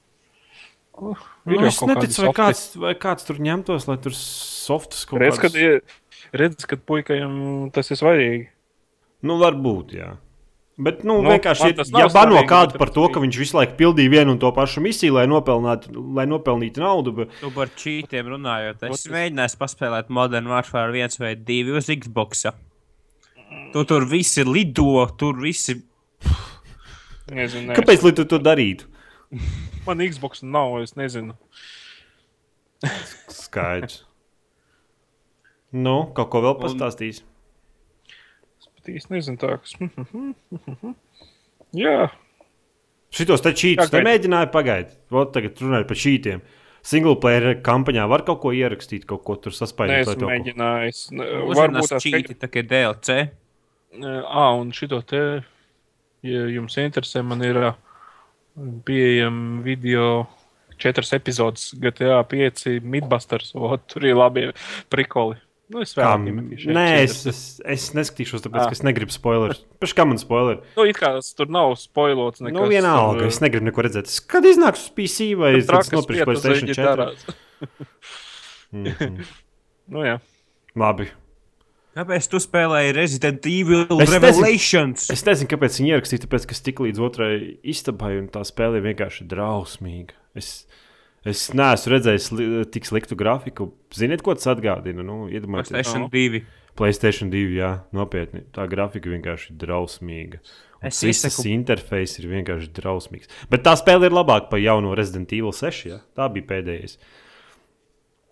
Nu, es neticu, vai kāds, vai kāds tur ņemtos, lai tur softas kaut Redz, kad, kādas... ie- redz, kad puikajam tas ir svarīgi. Nu, varbūt, jā. Bet, nu, Nu, vienkārši, tas ja bano kādu par tas to, ka viņš visu laiku pildīja vienu un to pašu misiju, lai nopelnītu, lai nopelnītu naudu, bet Tu par čītiem runājot, es Ot, es- mēģināju paspēlēt Modern Warfare 1 vai 2 uz Xbox. Tu tur viss ir lido, tur viss ir. Nezinu, nē. kāpēc lai tu to darītu? Man Xbox nav, es nezinu. Skaidrs. Nu, kaut ko vēl Un- pastāstīs. Es pat īsti nezinu tā, kas. Jā, Šitos te čītus Pagaidi. nemēģināja pagaidīt. Vot tagad runājot par čītiem. Single player kampaņā var kaut ko ierakstīt, kaut ko tur neesmu mēģinājis. Ne- Uzmanās Varbūt tās čīti, tā kā DLC. Ah, un šito te, ja jums interesē, man ir ā, pieejama video četras epizodes GTA 5 Midbusters. O, tur ir labi prikoli. Nu, es vēl nemetīšu. nē, es, es, es neskatīšos, tāpēc, Ah. ka es negribu spoilerus. Pēc kā man spoileri? Nu, it kā tur nav spoilots. Nekas, Nu, vienalga, tur, es negribu neko redzēt. Kad iznāks uz PC vai es nopirkšu PlayStation 4? ģitarās. Mhm. Nu, jā. Labi. Kāpēc tu spēlēji Resident Evil Es nezinu. Revelations? Es nezinu, kāpēc viņi ierakstīja, tāpēc, ka es tiku līdz otrai istabai, un tā spēle ir vienkārši drausmīga. Es, es neesmu redzējis li, tik sliktu grafiku. Ziniet, ko tas atgādina? Nu, PlayStation Nu. 2. Playstation 2, jā, nopietni. Tā grafika vienkārši ir drausmīga. Es Visas iesaku- interfejs ir vienkārši drausmīgs. Bet tā spēle ir labāka par jauno Resident Evil 6. Ja? Tā bija pēdējais.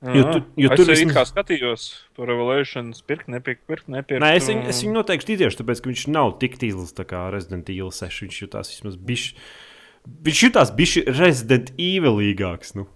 Jo tu- jo es tur arī vismaz- kā skatījos to Revelations, pirkt, nepirkt, pirkt, nepirkt. Nē, es, viņu, un- es viņu noteikti ticēšu, tāpēc, ka viņš nav tik tīzlis kā Resident Evil 6. Viņš jutās vismaz bišķi. Viņš jutās bišķi Resident Evilīgāks. Nu.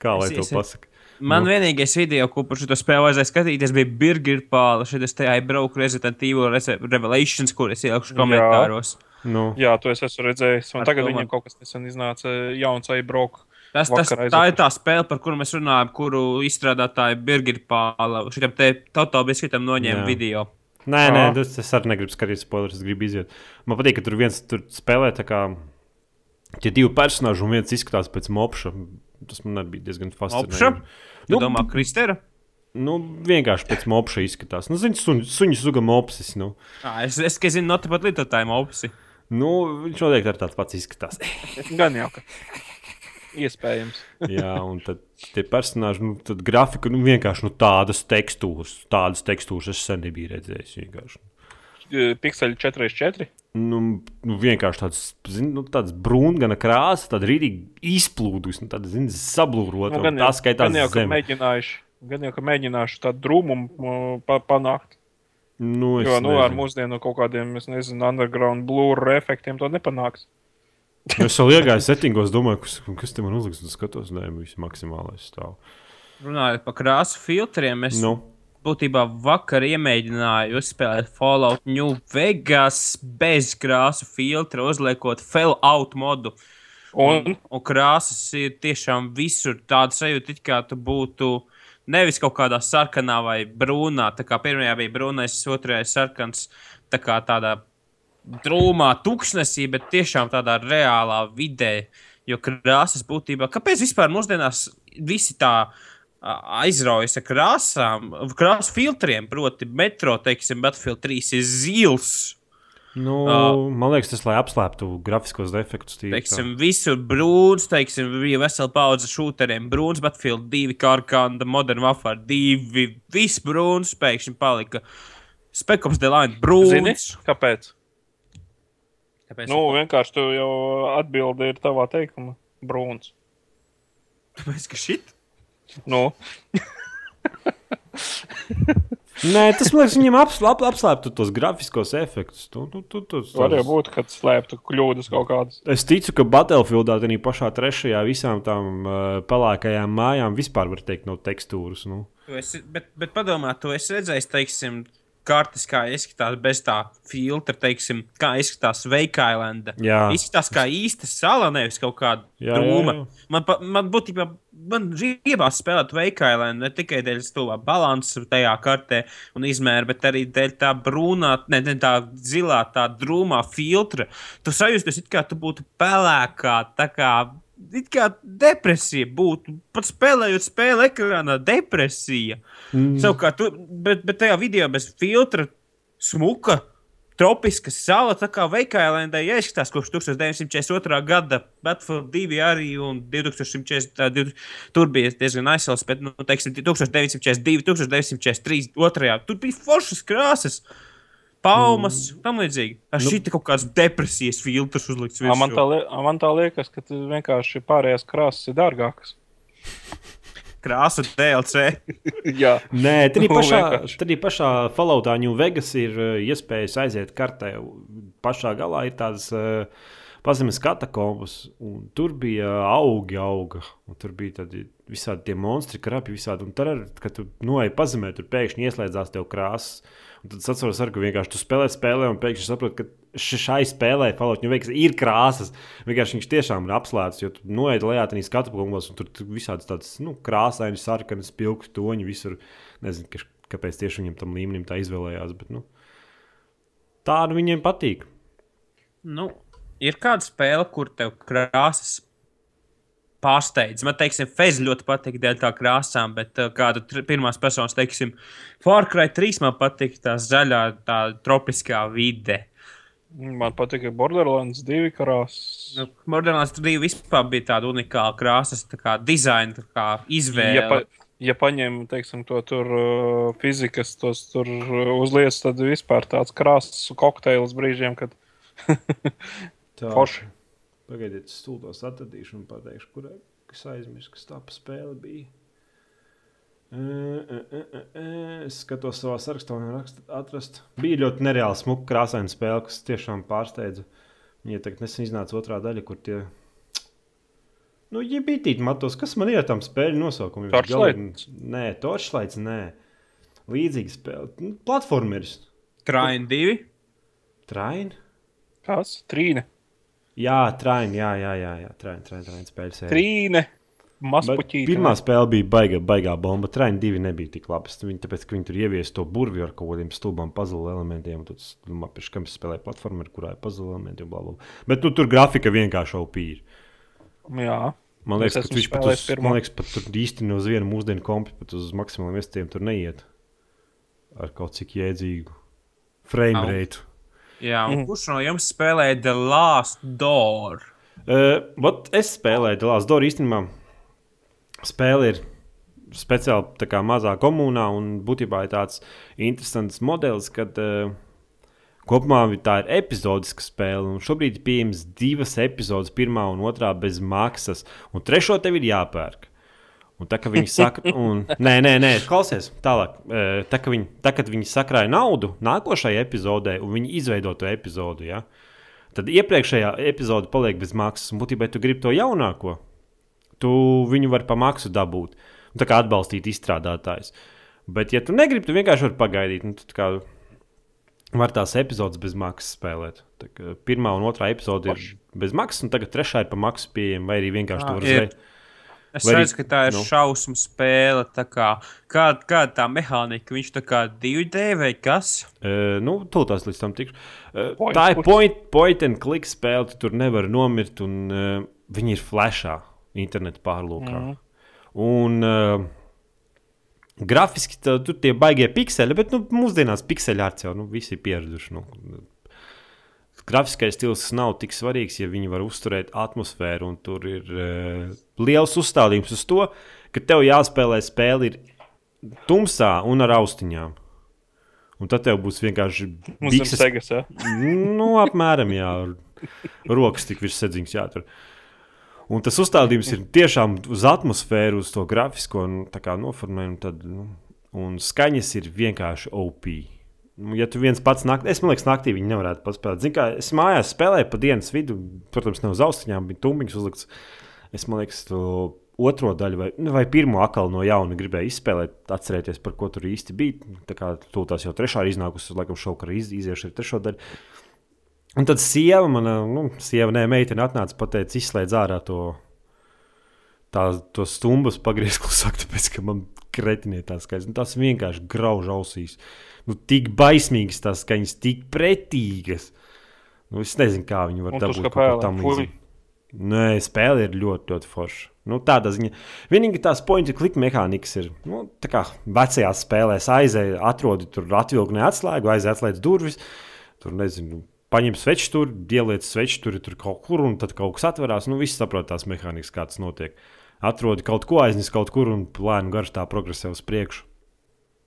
Kā lai Es- to pasakā? Man Nu. vienīgais video, ko par šo spēli vajadzēja skatīties, bija Birgit Pāla. Šeit es te aizbraucu Resident Evil Revelations, kur es ielikšu Jā. komentāros. Nu. Jā, to es esmu redzējis. Un Ar tagad to viņam man- kaut kas nesen iznāca jauns iBroke. Tas, tas, Vakar tā ir tā spēle, par kuru mēs runājam, kuru izstrādātāja Birgit Pāla. Šitam te totāli biskitam noņēma Jā. video. Nē, nē, tas, es arī negribu skatīties spoilers, es gribu iziet. Man patīk, ka tur viens tur spēlē tā kā tie divi personāļi, un viens izskatās pēc mopša. Tas man arī bija diezgan fascinējoši. Opša? Tu Nu, domā, Kristera? Nu, vienkārši pēc mopša izskatās. Nu, zini, suņu, suņu suga mopsis. Nu. Ā, Es, es, es zinu, not pat lietotājiem opsi. Nu, viņš noteikti ar tāds pats izskatās. Gan jau, ka iespējams. Jā, un tad tie personāļi, nu, tad grafika, nu, vienkārši nu, tādas tekstūras, tādas tekstūras es sen nebiju redzējis. Vienkārši. Pixeli 4x4. Nu, nu, vienkārši tāds, zin, nu, tāds brūngana krāsa, tāda rītīgi izplūdusi, nu, tāda, zin, sablūrota. Nu, gan, tā jau, skaitās gan jau, ka mēģinājuši, gan jau, ka mēģināšu tādu drūmumu uh, pa, panākt. Nu, es Jo, nu, ar nezinu. mūsdienu kaut kādiem, es nezinu, underground blūru efektiem to nepanāks. Nu, Es vēl iegāju settingos, domāju, kas, kas te man uzliks, un skatos, nē, viss maksimālais stāv. Runājot par krāsu filtriem, es Nu, būtībā vakar iemēģināju uzspēlēt Fallout New Vegas bez krāsu filtra, uzliekot Fallout modu. Un, Un krāsas ir tiešām visur tādas sajūta, it kā tu būtu nevis kaut kādā sarkanā vai brūnā. Tā kā pirmajā bija brūnais, otrajā sarkans, tā kā tādā drūmā tuksnesī, bet tiešām tādā reālā vidē. Jo krāsas būtībā, kāpēc vispār mūsdienās visi tā ā, aizraujas ar krāsām, krāsu filtriem, proti, metro, teiksim, Battlefield 3 ir zils. nu, Ā. man liekas, tas lai apslēptu grafiskos defektus. tā. Teiksim, visur brūns, teiksim, bija vesela paudze šūteriem. Brūns, Battlefield 2, Karkanda, Modern Warfare 2, viss brūns pēkšņi palika. Spekums Delaine zini, brūns. kāpēc? Tāpēc, Nu, vienkārši tu jau atbildi ir tavā teikumā. Brūns. tāpēc ka šit. Nu, Nē, tas man liekas, viņam apslēp, apslēptu tos grafiskos efektus. Tu, tu, tu, tu, var jau būt, ka slēptu kļūdas kaut kādas. Es ticu, ka Battlefieldā, tādā pašā trešajā, visām tām uh, pelēkajām mājām vispār var teikt, nav tekstūras. Nu. Tu esi, bet, bet padomā, tu esi redzējis, teiksim, kartes, kā izskatās bez tā filtra, teiksim, kā izskatās Veikailanda. Izskatās kā īsta sala, nevis kaut kāda Jā, drūma. jā, jā. Man, pa- man būtībā, man gribās spēlēt Veikailanda ne tikai dēļ stūvā balansa tajā kartē un izmēra, bet arī dēļ tā brūnā, ne, ne tā zilā, tā drūmā filtra. Tu sajūties, it kā tu būtu pelēkā, tā kā. It kā depresija būtu. Pat spēlējot spēli ekrānā, depresija. Mm. Savukārt, tu, bet, bet tajā video bez filtra, smuka, tropiska sala, tā kā Veikailandai ieskatās kopš 1942. gada, Battlefield 2 arī un 2140. tā, div- Tur bija diezgan aizsals, bet, nu, teiksim, 1942, 1943, otrajā. Tur bija foršas krāsas. Palmas, mm. tam līdzīgi. Ar nu, šī kaut kādas depresijas filtrs uzlikts Ā, Man tā, li- man tā liekas, ka vienkārši pārējās krāsas ir dārgākas. Krāsa DLC. Jā, Nē, tad Nu, pašā, tad pašā Falloutā New Vegas ir uh, iespējas aiziet kartē. Pašā galā ir tādas uh, pazemes katakombas, un tur bija augi, auga. un Tur bija tādi visādi tie monstri, krabi, visādi. Un tad, kad tu noej pazemē, tur pēkšņi ieslēdzās tev krāsas. Un tad es atceros, ar, ka vienkārši tu spēlē, spēlē, un pēkšņi saproti, ka šai spēlē New Vegas ir krāsas. Vienkārši viņš tiešām ir apslēpts, jo tu noej lejā tajā skatu punktos, un tur visādas tādas nu, krāsainas, sarkanas, spilgti toņi visur. Nezinu, ka, kāpēc tieši viņam tam līmenim tā izvēlējās. Bet, nu, tā nu viņiem patīk. Nu, ir kāda spēle, kur tev krāsas pārsteidz. Man, teiksim, Fez ļoti patīk dēļ tā krāsām, bet uh, kāda pirmās personas, teiksim, Far Cry 3 man patīk tā zaļā, tā tropiskā vide. man patīk Borderlands 2 krāsas. Nu, Modernās 2 vispār bija tāda unikāla krāsas, tā kā dizaina, tā kā izvēle. Ja, pa, ja paņem teiksim, to tur uh, fizikas, tos tur uh, uzliec, tad vispār tāds krāsas kokteils brīžiem, kad Tā. forši. Pagaidiet, es stulbos atradīšu un pateikšu, kurai kas aizmirst, kas tā spēle bija. E, e, e, Es skatos savā sarakstā, un rakst, atrast. Bija ļoti nereāli smuka krāsaina spēle, kas tiešām pārsteidza. Viņa tagad nesen iznāca otrā daļa, kur tie. Nu, ja bija tīti matos, kas man ir tam spēļu nosaukumiem? Torchlight? Nē, Torchlights, nē. Līdzīga spēle. Nu, Platformeris. Train 2. Train? Kas? Trīne. Jā, Train, jā, jā, jā, jā. Train, train, train spēles. jā. Trīne. Pirmā spēle bija baigā, baigā bomba. Traini divi nebija tik labi. Viņi, tāpēc, ka viņi tur ieviesa to burvju ar kaut kādiem stulbām puzzle elementiem. Tad, domā, pēc kam es spēlēju platformu, kurā ir puzzle elementi bla. bla. Bet nu, tur grafika vienkārši opīra. Jā. Man liekas, ka viņš pat, uz, pirmo. man liekas, pat tur īsti no uz vienu mūsdienu kompi, pat uz maksimāliem iestiem tur neiet. Ar kaut cik jēdzīgu frame Nav. rate. Jā, un Mhm. kurš no jums spēlēja The Last Door? Uh, vat es spēlēju Dallas Dora īstenībā. Spēle ir speciāli tā kā mazā komunā un būtībā ir tāds interesants modelis, kad uh, kopumā tā ir epizodiska spēle. un Šobrīd ir pieejamas divas epizodes, pirmā un otrā bez maksas, un trešo tev ir jāpērk. Un tā kā viņi saka, un, nē, nē, nē, klausies, tālāk. Tā, ka viņi, tā, kad viņi sakrāja naudu nākošajai epizodē, un viņi izveido to epizodu, ja, tad iepriekšējā epizode paliek bez maksas. Un būtībā, ja tu gribi to jaunāko, tu viņu vari pa maksu dabūt. Un Tā kā atbalstīt izstrādātājus. Bet, ja tu negribi, tu vienkārši vari pagaidīt. Un, tad kā var tās epizodes bez maksas spēlēt. Tā Pirmā un otrā epizode ir bez maksas, un tagad trešā ir pa maksu pieejama, vai arī vienkārši Ah, tur ir. Es Vai redzu, ka tā ir nu. šausmu spēle. tā Kā, kāda, kāda tā mehānika? Viņš tā kā 2D vai kas? Uh, nu, tūlīt līdz tam tikšu. Uh, Point tā ir point, point and click spēle. Tu tur nevar nomirt, un uh, viņi ir flashā, internetā pārlūkā. Mm. Un uh, grafiski tā, tur tie baigie pikseli, bet nu, mūsdienās pikseļi ar jau nu, visi ir pieraduši. Nu. Grafiskais stils nav tik svarīgs, ja viņi var uzturēt atmosfēru, un tur ir uh, liels uzstādījums uz to, ka tev jāspēlē spēle ir tumsā un ar austiņām. Un tad tev būs vienkārši bikses segas, jā. Nu, apmēram, jā. Rokas tik virs sēdziņas jātur. Un tas uzstādījums ir tiešām uz atmosfēru, uz to grafisko nu, noformējumu. Nu, un skaņas ir vienkārši OP. Nu, Ja tu viens pats naktī, es domāju, ka naktī viņi nevarētu paspēlēt. Zini, kā es mājās spēlēju pa dienas vidu, protams, ne uz austiņām, bija tumbiņš uzlikts. Es domāju, ka otro daļu vai, nu, vai pirmo akalu no jauna gribēju izspēlēt, atcerēties, par ko tur īsti bija. Tā kā tu tās jau trešā ir iznākusi, laikam, šovakar iz, iziešu ar trešo daļu. Un tad sieva, mana nu, sieva, nē, meitene atnāca un teica, izslēdz ārā to, tā, to stumbus, pagriezties klusāk, tāpēc ka man kretinie tās skaņas. Nu, tas vienkārši grauž ausīs. Nu, tik baismīgas tās skaņas, tik pretīgas. Nu, es nezinu, kā viņi var dabūt kaut ko tam fuj. līdzīgu. Nē, spēle ir ļoti, ļoti forša. Nu, tādā ziņā. Vienīgi tās pointu klikšķa mehānikas ir nu, tā kā vecajās spēlēs. Aizēj, atrodi tur atvilkni atslēgu, aizēj, atslēdz durvis. Tur nezinu, paņem sveču tur, ieliec sveču tur, tur kaut kur, un tad kaut kas atverās. Nu, viss saprot tās mehānikas, kā tas notiek. Atrodi kaut ko, aiznes kaut kur un lēni garš tā progresē uz priekšu.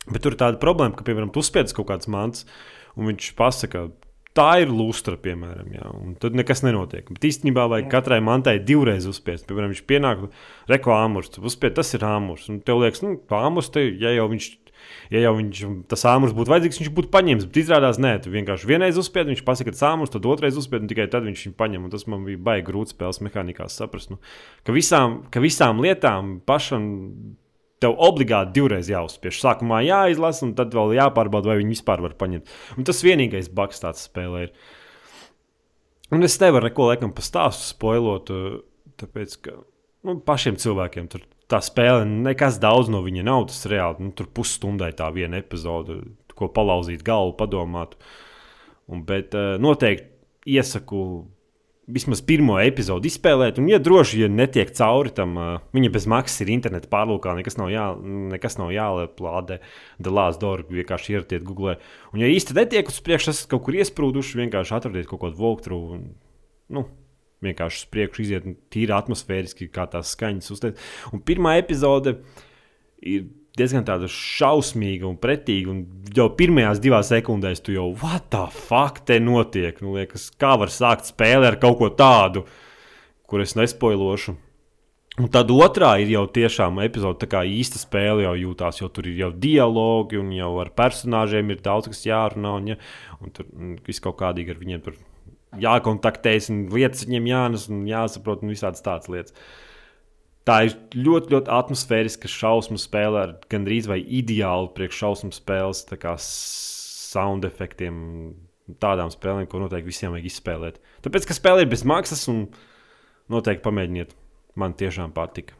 Bet tur ir tāda problēma, ka, piemēram, tu spiedz kaut kāds mans, un viņš pasaka, tā ir lustra, piemēram, jā, un tad nekas nenotiek. Bet īstenībā vajag katrai mantai divreiz uzspiest. Piemēram, viņš pienāk, reko āmurs, uzspied, tas ir āmurs. Un tev liekas, nu, āmurs, te, ja jau viņš. Ja jau viņš, tas āmurs būtu vajadzīgs, viņš būtu paņēmis. Bet izrādās, nē, tu vienkārši vienreiz uzspied, viņš pasaka, ka tas āmurs, tad otrreiz uzspied, un tikai tad viņš viņu paņem. Un tas man bija baigi grūti spēles mehānikās saprast. Nu, ka, visām, ka visām lietām pašam tev obligāti divreiz jāuzspiež. Sākumā jāizlasa, un tad vēl jāpārbauda, vai viņi vispār var paņemt. Un tas vienīgais bugs tāds spēlē ir. Un es nevaru neko laikam pa stāstu spoilot, uh, tāpēc ka nu, pašiem cilvēkiem tur tā spēle nekas daudz no viņa nav. Tas reāli nu, tur pusstundai tā viena epizode, ko palauzīt galvu, padomāt. Un, bet uh, noteikti iesaku vismaz pirmo epizodi izspēlēt, un, ja droši, ja netiek cauri tam, uh, viņa bez maksas ir interneta pārlūkā, nekas nav, jā, nekas nav jālādē, dalās dārgi, vienkārši ieratiet Google. Un, ja īsti netiek uz priekšu, esat kaut kur iesprūduši, vienkārši atradiet kaut kādu. Un, nu, vienkārši uz priekšu iziet tīri atmosfēriski, kā tās skaņas. Un pirmā epizode ir diezgan tāda šausmīga un pretīga. Un jau pirmajās divās sekundēs tu jau, what the fuck, te notiek? Nu, liekas, kā var sākt spēli ar kaut ko tādu, kur es nespoilošu. Un tad otrā ir jau tiešām epizode, tā kā īsta spēle jau jūtās, jo tur ir jau dialogi, un jau ar personāžiem ir daudz kas jārunā. Un, ja, un tur mm, viss kaut kādīgi ar viņiem tur jākontaktējas, un lietas viņiem jānes, un jāsaprot, un visādas tādas lietas. Tā ir ļoti, ļoti atmosfēriska šausmu spēle ar gandrīz vai ideālu priekššausmu spēles tā sound efektiem. Tādām spēlēm, ko noteikti visiem vajag izspēlēt. Tāpēc, ka spēle ir bez maksas, un noteikti pamēģiniet. Man tiešām patika.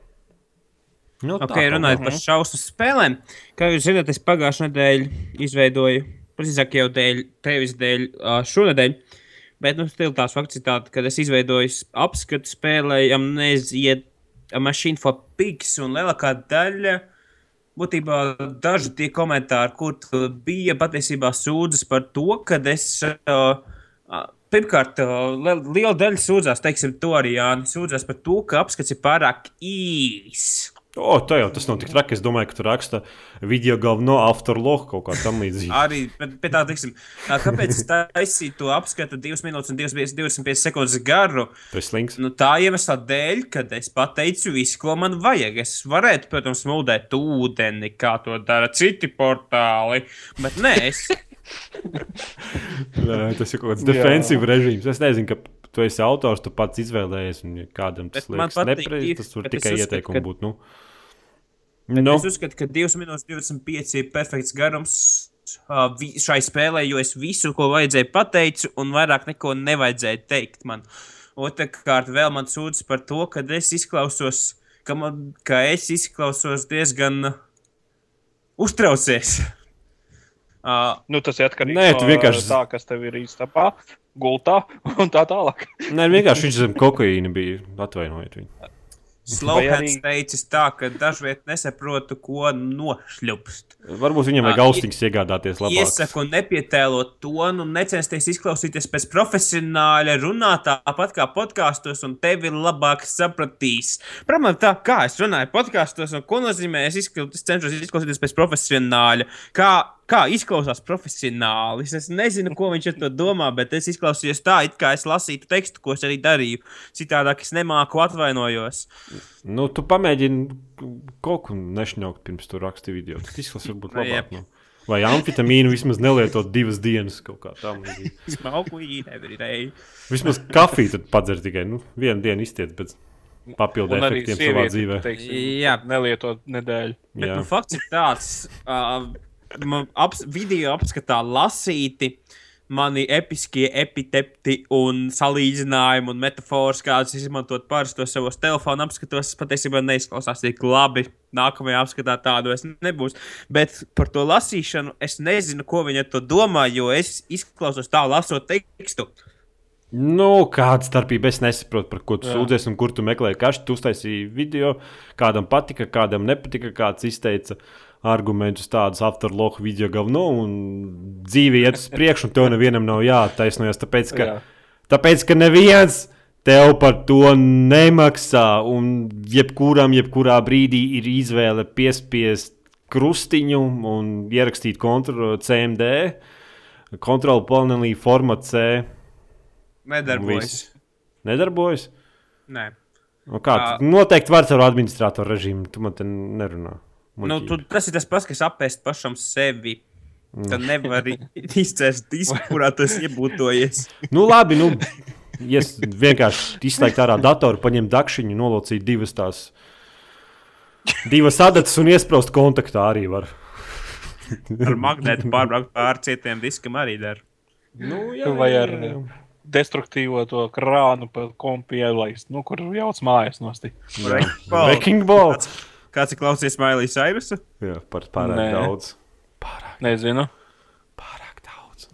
Nu, Ok, runājot par šausmu spēlēm, kā jūs zināt, es pagājušā nedēļa izveidoju, precīzāk jau dēļ, tevis dēļ, šonadēļ. Bet, nu, stil tās fakts ir tāds, ka es izveidoju apskatu spēlēju Amnesia A Machine for Pigs, un lielākā daļa, būtībā daži tie komentāri, kur bija patiesībā sūdzas par to, ka es, uh, pirmkārt, uh, li- liela daļa sūdzās, teiksim, to arī Jāni, sūdzās par to, ka apskats ir pārāk īs. O, tā jau tas nav tik traki. Es domāju, ka tur raksta video galveno afterloku kaut kā tam līdzīga. Arī bet tā, teiksim, kāpēc es taisīju to apskatu 2 minūtes un 25 25 sekundes garu? Tas slings. Nu, tā iemesla dēļ, kad es pateicu visu, ko man vajag. Es varētu, protams, mūdēt ūdeni, kā to dara citi portāli, bet nē, es. Nē, tas ir kaut kāds defensīvs režīms. Es nezinu, ka tu esi autors, tu pats izvēlējies, un ja kādam tas Bet liekas nepareizi. Tas tur tikai ieteikumi ka- būtu. Nu. No. Nu, Es uzskatu, ka 2 minūtes 25 ir perfekts garums šai spēlē, jo es visu, ko vajadzēja pateicu, un vairāk neko nevajadzēja teikt man. Otrakārt, vēl man sūdzas par to, ka es izklausos, ka, man, ka es izklausos diezgan uztraucies. Uh, Nu, tas ir atkarīgs Nē, tu no vienkārši- tā, kas tev ir īstenībā gultā un tā tālāk. nē, vienkārši viņš zem kokaīna bija. Atvainojiet viņu. Arī- teicis tā, ka dažviet nesaprotu, ko nošļupst. Varbūt viņam vajag austiņas iegādāties labāk. Iesaku nepietēlot tonu, necensties izklausīties pēc profesionāla runātā, tāpat kā podkāstos, un tevi labāk sapratīs. Problēma tā, kā es runāju podkāstos, un ko nozīmē, es, izkla- es cenšos izklausīties pēc profesionāla. Kā, kā izklausās profesionāli? Es nezinu, ko viņš ar to domā, bet es izklausījos tā, it kā es lasītu tekstu, ko es arī darīju. Citādāk es nemāku atvainojos. Nu, tu pamēģini kaut ko nešņaukt pirms tu raksti video. Tas izklausās varbūt labāk. jep. Nu. Vai amfetamīnu vismaz nelietot divas dienas kaut kā weed every day. Vismaz kafiju tad padzer tikai nu, vienu dienu iztiet pēc papildu efektiem savā dzīvē. teiksim, Jā. nelietot nedēļu. Bet Jā. nu, fakts ir tāds, uh, aps, video apskatā lasīti mani episkie epiteti un salīdzinājumi un metafors, kādas izmantot parastos savos telefonu apskatos, patiesībā neizklausās tik labi. Nākamajā apskatā tādu es nebūs. Bet par to lasīšanu es nezinu, ko viņi ar to domā, jo es izklausos tā, lasot tekstu. Nu, kāda starpība? Es nesaprotu, par ko tu Jā. sūdzies un kur tu meklēji. Kas tu uztaisīji video, kādam patika, kādam nepatika, kāds izteica argumentus tādus afterloku video galveno, un dzīve iet uz priekšu, un tev nevienam nav jāattaisnojas. Tāpēc, ka, tāpēc, ka neviens tev par to nemaksā, un jebkuram, jebkurā brīdī ir izvēle piespiest krustiņu un ierakstīt kontro, CMD, kontrolu panelī format C. Nedarbojas. Nedarbojas. Nē. Nu, kā, tu noteikti var ar administratoru režīmu. Tu man te nerunā. Nu, tu, tas ir tas pats, kas apēst pašam sevi. Tad nevar izcēst disku, kurā tas iebūtojies. nu labi, nu, ja es vienkārši izslēgtu ārā datoru, paņemt dakšiņu, nolocīt divas tās. Divas adatas un iesprāst kontaktā arī var. Ar magnētu pārbraukt pāri cietiem diskam arī der. Nu, Vai ar destruktīvo to krānu pa kompu ielaist, nu, kur jauc mājas nosti. Breaking ball. Kāds, ir klausies Mailijas Airusu? Jā, par pārāk Nē. daudz. Pārāk, Nezinu. pārāk daudz.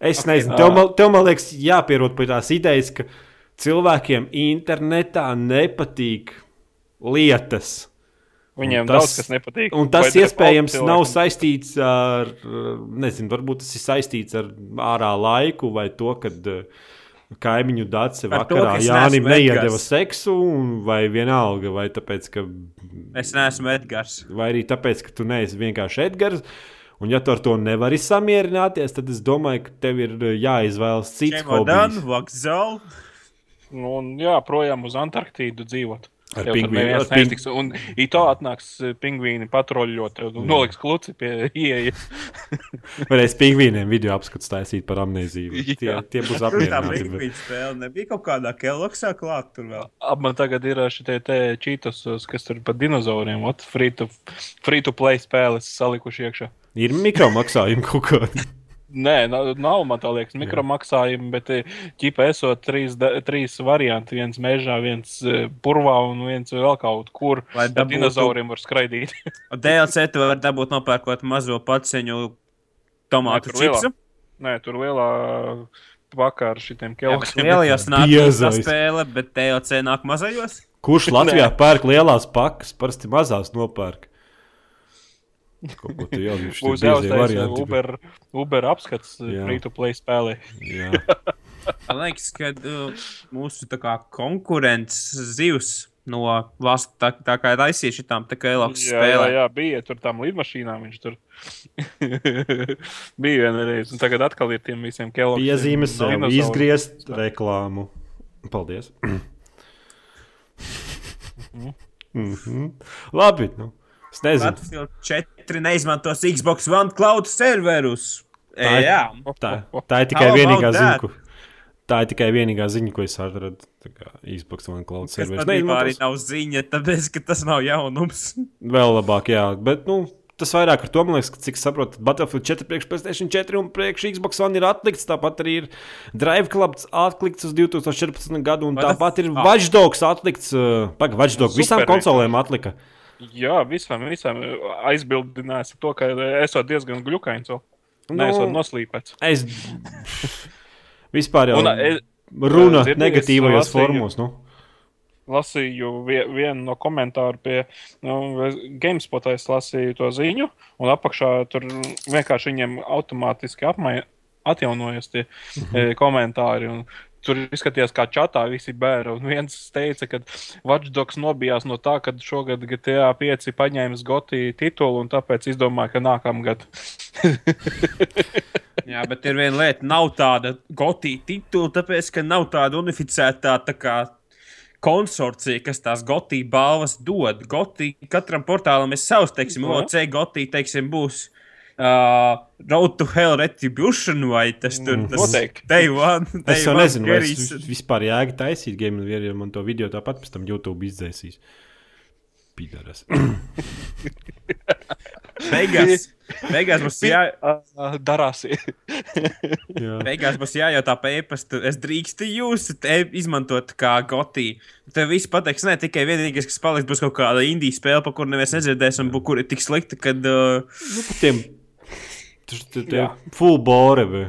Es okay. nezinu, tev, man- tev man liekas, jāpierod pie tās idejas, ka cilvēkiem internetā nepatīk lietas. Viņiem Un tas- daudz kas nepatīk. Un tas iespējams nav saistīts ar, nezinu, varbūt tas ir saistīts ar ārā laiku vai to, kad eh, kaimiņu to, vakarā Jānim neesmu neiedeva seksu, un vai vienalga, vai tāpēc, ka, Es neesmu Edgars. vai arī tāpēc, ka tu neesi vienkārši Edgars. Un, ja tu ar to nevari samierināties, tad es domāju, ka tev ir eh, jāizvēlas cits Čemodan, hobijs. Vakzal. Nu, un, jā, projām uz Antarktīdu dzīvot. Ar pingvīnu. ping-. Un tā atnāks eh, pingvīni patruļot, un noliks kluci pie ieejas. Varēs pingvīniem video apskats taisīt par amnēziju. Tie, tie būs Tur tā apmierināti. brīvības spēle nebija kaut kādā keloksā klāt tur vēl. Ap man tagad ir šie te čītos, kas tur par dinozauriem, ot, free to, free to play spēles salikuši iekšā. Ir mikromaksājumi kaut kādi. Nē, nav, man tā liekas, mikromaksājumi, bet eh, ķipa esot trīs, trīs varianti. Viens mežā, viens eh, purvā un viens vēl kaut kur. Lai Ar dabūtu- dinozauriem var skraidīt. DLC tu vari dabūt nopērkot mazo paciņu tomātu Nē, tur lielā. čipsu. Nē, tur lielā pakā ar šitiem kelkiem. Lielajos nāk tā Biezais. spēle, bet DLC nāk mazajos. Kurš Latvijā pērk lielās pakas, parasti mazās nopērk? Kaut ko tu jau Būs jūti. jāuztais Uber, Uber apskats eh, Jā. free to play spēlē. Jā. Man liekas, ka uh, mūsu tā kā konkurents zivs no valsts tā, tā kā taisīja šitām tā kā Eloks Jā, jā, spēlēm. jā, bija tur tam lidmašīnām. Viņš tur bija vienreiz, un tagad atkal ir tiem visiem kelkiem. Piezīmes sev, izgriezt reklāmu. Paldies. Mhm. Labi. Nu. Es nezinu. Battlefield 4 neizmantos Xbox One cloud serverus. Tā ir- Jā, Tā, tā ir tikai How vienīgā ziņa, ko, tā ir tikai vienīgā ziņa, ko es atradu. Tā kā Xbox One Cloud tas serveris. patiesībā arī nav ziņa, tāpēc, ka tas nav jaunums. Vēl labāk, jā. Bet, nu, tas vairāk ar to man liekas, ka, cik saprotu, Battlefield 4 priekš PlayStation 4 un priekš Xbox One ir atlikts. Tāpat arī ir Drive Club atlikts uz 2014. gadu, un Vai tas- tāpat ir Ah. Watch Dogs atlikts. Uh, Pagaid, Watch Dogs visām konsolēm atlika. Jā, visam, visam aizbildinājis ar to, ka esot diezgan glukains. Nu, Nē, esot noslīpēts. Es vispār jau e, dzirdēju, es negatīvajos formos. Nu. lasīju vie- vienu no komentāru pie nu, GameSpot. Es lasīju to ziņu, un apakšā tur vienkārši viņiem automātiski apmai, atjaunojas tie Mhm. e, komentāri. Un, Tur izskatījās, kā čatā visi bērni. Un viens teica, ka Watchdogs nobijās no tā, ka šogad GTA 5 paņēmis Gotī titulu, un tāpēc izdomāja, ka nākamgad. Jā, bet ir viena lieta, nav tāda gotija titula, tāpēc, ka nav tāda unificētā tā kā konsorcija, kas tās gotija balvas dod. Gotija katram portālam ir savs, teiksim. OC gotija, teiksim, būs. Uh, Road to Hell Retribution vai tas tur Mm, tas. Day One. Es Day jau One nezinu, vai Garys. es vispār jēga taisīt game review, ja man to video tāpat pēc tam YouTube izdzēsīs. Pidaras. Beigās, beigās mums jā, Darās. Jā. Beigās būs jājautā pa e-pastu, es drīkstu jūs te izmantot kā gotī. Tev viss pateiks, ne tikai vienīgais, kas paliks, būs kaut kāda indijas spēle, par kuru neviens nedzirdēs, un kur ir tik slikta, ka. Uh, Nu, tie Jā. full bore, be,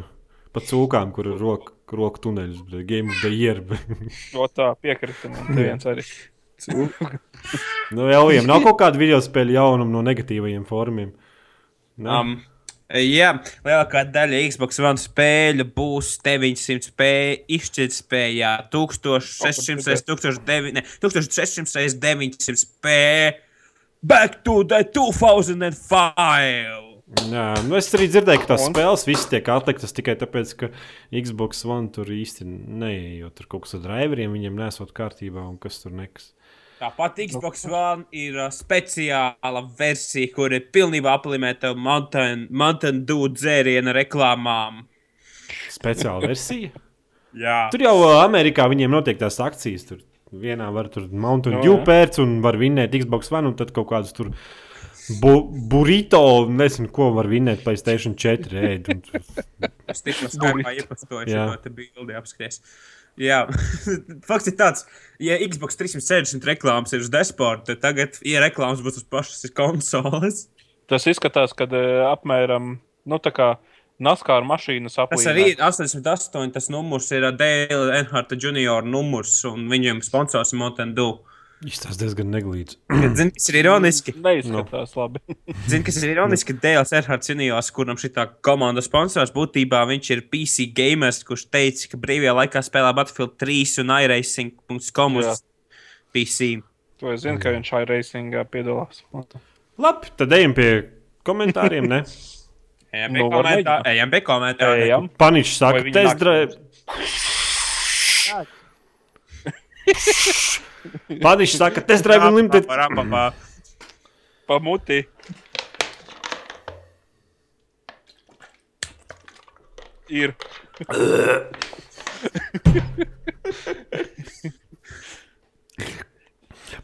pa cūkām, kur ir roka, roka tuneļus, bet game of the year. be. O tā piekrita man te viens arī. nu, jau viņiem nav kaut kāda video spēļu jaunuma no negatīvajiem formiem. Nav? um, jā, lielākā daļa Xbox One spēļu būs 900 spēļu izšķirtspējā, 1600 reizes 1900, ne, 1600 reizes 900 spēļu. Back to the 2005! Jā, nu es arī dzirdēju, ka tās Un? spēles visas tiek atliktas tikai tāpēc, ka Xbox One tur īsti neejot. Tur kaut kas ar driveriem viņiem nesot kārtībā un kas tur nekas. Tāpat Xbox One ir uh, speciāla versija, kur ir pilnībā aplimēta Mountain, Mountain Dew dzēriena reklāmām. Speciāla versija. Jā, Tur jau ā, Amerikā viņiem notiek tās akcijas. Tur vienā var tur Mountain Dew jā. pērts un var vinnēt Xbox One, un tad kaut kādus tur bu burrito, nezinu, ko var vinnēt PlayStation 4. Ēd, un tur- es tikko skarbā iepastoju Jā. šo bildi apskries. Jā, fakts ir tāds, ja Xbox 360 reklāmas ir uz desktop, tad tagad, ja reklāmas būs uz pašas konsoles, Tas izskatās, ka apmēram nu, tā kā NASCAR mašīnas tas aplīmē. arī ir 88, tas numurs ir Dēla Enharta junior numurs, un viņiem sponsors ir Mountain Dew. Izstāsta diezgan neglīts. Zini, kas ir ironiski? Neizskatās no. labi. Zini, kas ir ironiski, ka Dēls Erhards Junijos, kuram šī komanda sponsors, būtībā viņš ir PC gamers, kurš teica, ka brīvajā laikā spēlē Battlefield 3 un iRacing.com uz. PC. To es zinu, ka viņš šai racingā piedalās. Labi, tad ejam pie komentāriem. Ne? Ejam pie Nu, var komentā- ejam pie komentāriem. Ejam. Paničs saka, test drive. Padiņš saka, test drive unlimited. Rapapā. Pa muti. Ir.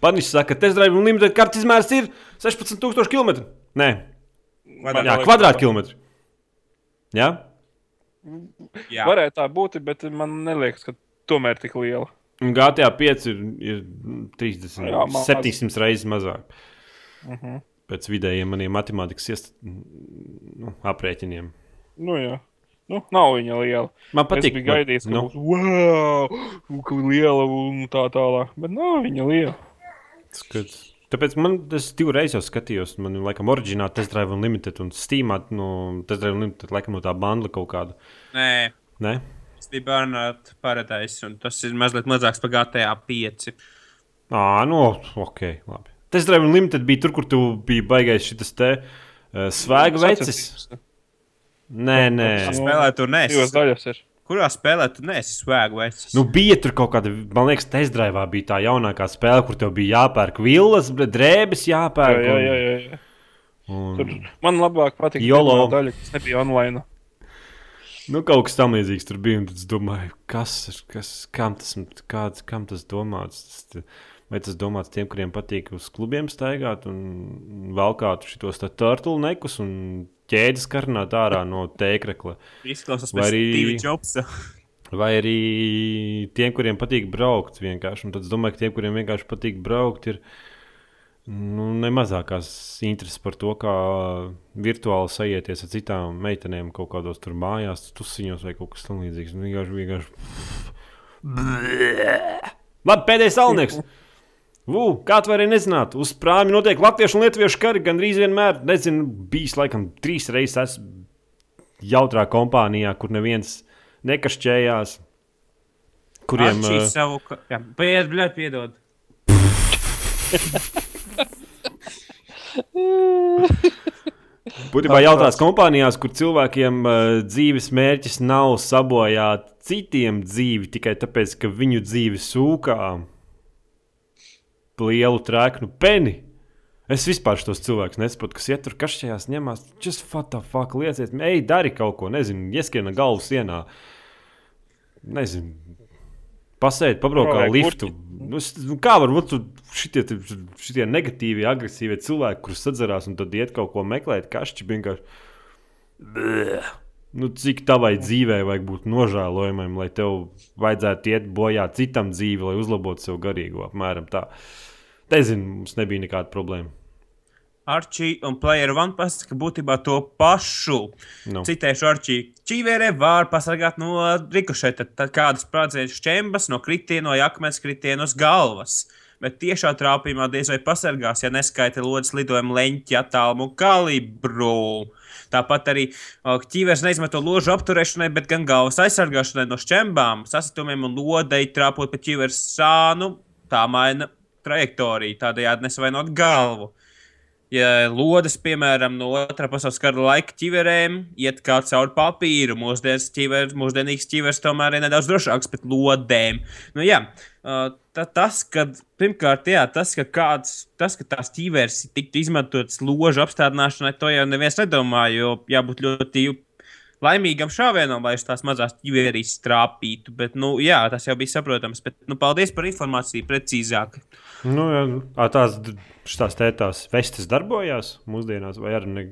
Padiņš saka, test drive unlimited kartes izmērs ir 16,000 km. Nē, jā, kvadrātkilometri. Jā, Jā. Varētu tā būt, bet man neliekas, ka tomēr tik liela. Un GTA 5 ir, ir 30, Jā, maz. 700 reizes mazāk. Uh -huh. Pēc vidējiem maniem matemātikas iest, nu, aprēķiniem. Nu, jā. Nu, nav viņa liela. Man Patīk, es biju gaidījis, ka nu, būs wow, ka liela un tā tālāk. Bet nav viņa liela. skats. Tāpēc man tas divreiz jau skatījos. Man ir laikam oriģināli test drive unlimited un Steamā no test drive unlimited laikam no tā bandla kaut kāda. Nē, Ne? Tas bija Burnout Paradise, un tas ir mazliet mazāks par GTA 5. Ā, nu, ok, labi. Test drive unlimited bija tur, kur tu biji baigais šis te uh, svēga vecis. Nē, nē. Spēlē tu Divas nesi? daļas ir. Kurā spēlē tu nesi svēgu vecs? Nu, bija tur kaut kāda, man liekas, test drive bija tā jaunākā spēle, kur tev bija jāpērk vilnas, bet drēbes Jā, jāpērk. jā, jā. jā, jā. Un, Tur man labāk patīk YOLO. pirmā daļa, kas nebija online. Nu, kaut kas tam līdzīgs tur bija. tad Es domāju, kas, kas kam, tas, kāds, kam tas domāts? Tas, vai tas domāts tiem, kuriem patīk uz klubiem staigāt un valkāt šitos turtlenekus un ķēdes karnāt ārā no tēkrekla? Izklausās Vai pēc arī- Steve Jobsa. Vai arī tiem, kuriem patīk braukt vienkārši. Un tad es domāju, ka tiem, kuriem vienkārši patīk braukt, ir nu, nemazākās intereses par to, kā virtuāli sajieties ar citām meitenēm kaut kādos tur mājās, tusiņos vai kaut kas tamlīdzīgs. Nu, vienkārši, vienkārši... Labi, pēdējais salnieks. Vū, kā tu vari nezināt? Uz prāmi notiek latviešu un lietuviešu kari gandrīz vienmēr. Nezinu, bijis laikam trīs reizes esmu jautrā kompānijā, kur neviens nekašķējās. Kuriem Arčī uh, savu... Jā, pied, bļēt, piedod. būtībā jautrās kompānijās, kur cilvēkiem uh, dzīves mērķis nav sabojāt citiem dzīvi tikai tāpēc, ka viņu dzīve sūkā lielu trēknu peni. Es vispār šos cilvēkus nesaprotu, kas iet tur kašķējās, ņemās, just the fuck, lieciet, ej, dari kaut ko, nezinu, ieskriena galvu sienā. Nezinu, pasēdi, pabraukā Provē liftu. Nu, nu, kā var būt šitie, šitie negatīvi, agresīvie cilvēki, kurus sadzerās un tad iet kaut ko meklēt, kašķi vienkārši. Bleh. Nu, cik tavai dzīvē vajag būt nožēlojamam, lai tev vajadzētu iet bojā citam dzīvi, lai uzlabotu sev garīgo apmēram tā. Nezinu, mums nebija nekāda problēma. Arčī un Player One pasaka būtībā to pašu. Nu. Citēšu Arčī. Čīvērē var pasargāt no rikošeta, tad kādas sprādzienu šķembas no kritiena, no akmens kritiena uz galvas. Bet tiešā trāpījumā diez vai pasargās, ja neskaita lodes lidojuma leņķi, attālumu kalibru. Tāpat arī ķīvers neizmanto ložu apturēšanai, bet gan galvas aizsargāšanai no šķembām, sasitumiem un lodei trāpot pa ķīvers sānu. Tā maina trajektoriju, tādējādi nesavainot galvu. Ja lodes, piemēram, no otrā pasaules kara laika ķiverēm iet kā caur papīru, mūsdienas ķiver, mūsdienīgs ķivers tomēr ir nedaudz drošāks pret lodēm. Nu, jā, ta, tas, ka, pirmkārt, jā, tas, ka, kāds, tas, ka tās ķiveres tiktu izmantotas ložu apstādināšanai, to jau neviens nedomā, jo jābūt ļoti laimīgam šāvienam, lai tās mazās ķiverīs trāpītu. Bet, nu, jā, tas jau bija saprotams. Bet, nu, paldies par informāciju precīzāk. Nu, jā, ā, tās tās tētās vestes darbojās mūsdienās, vai arī ne,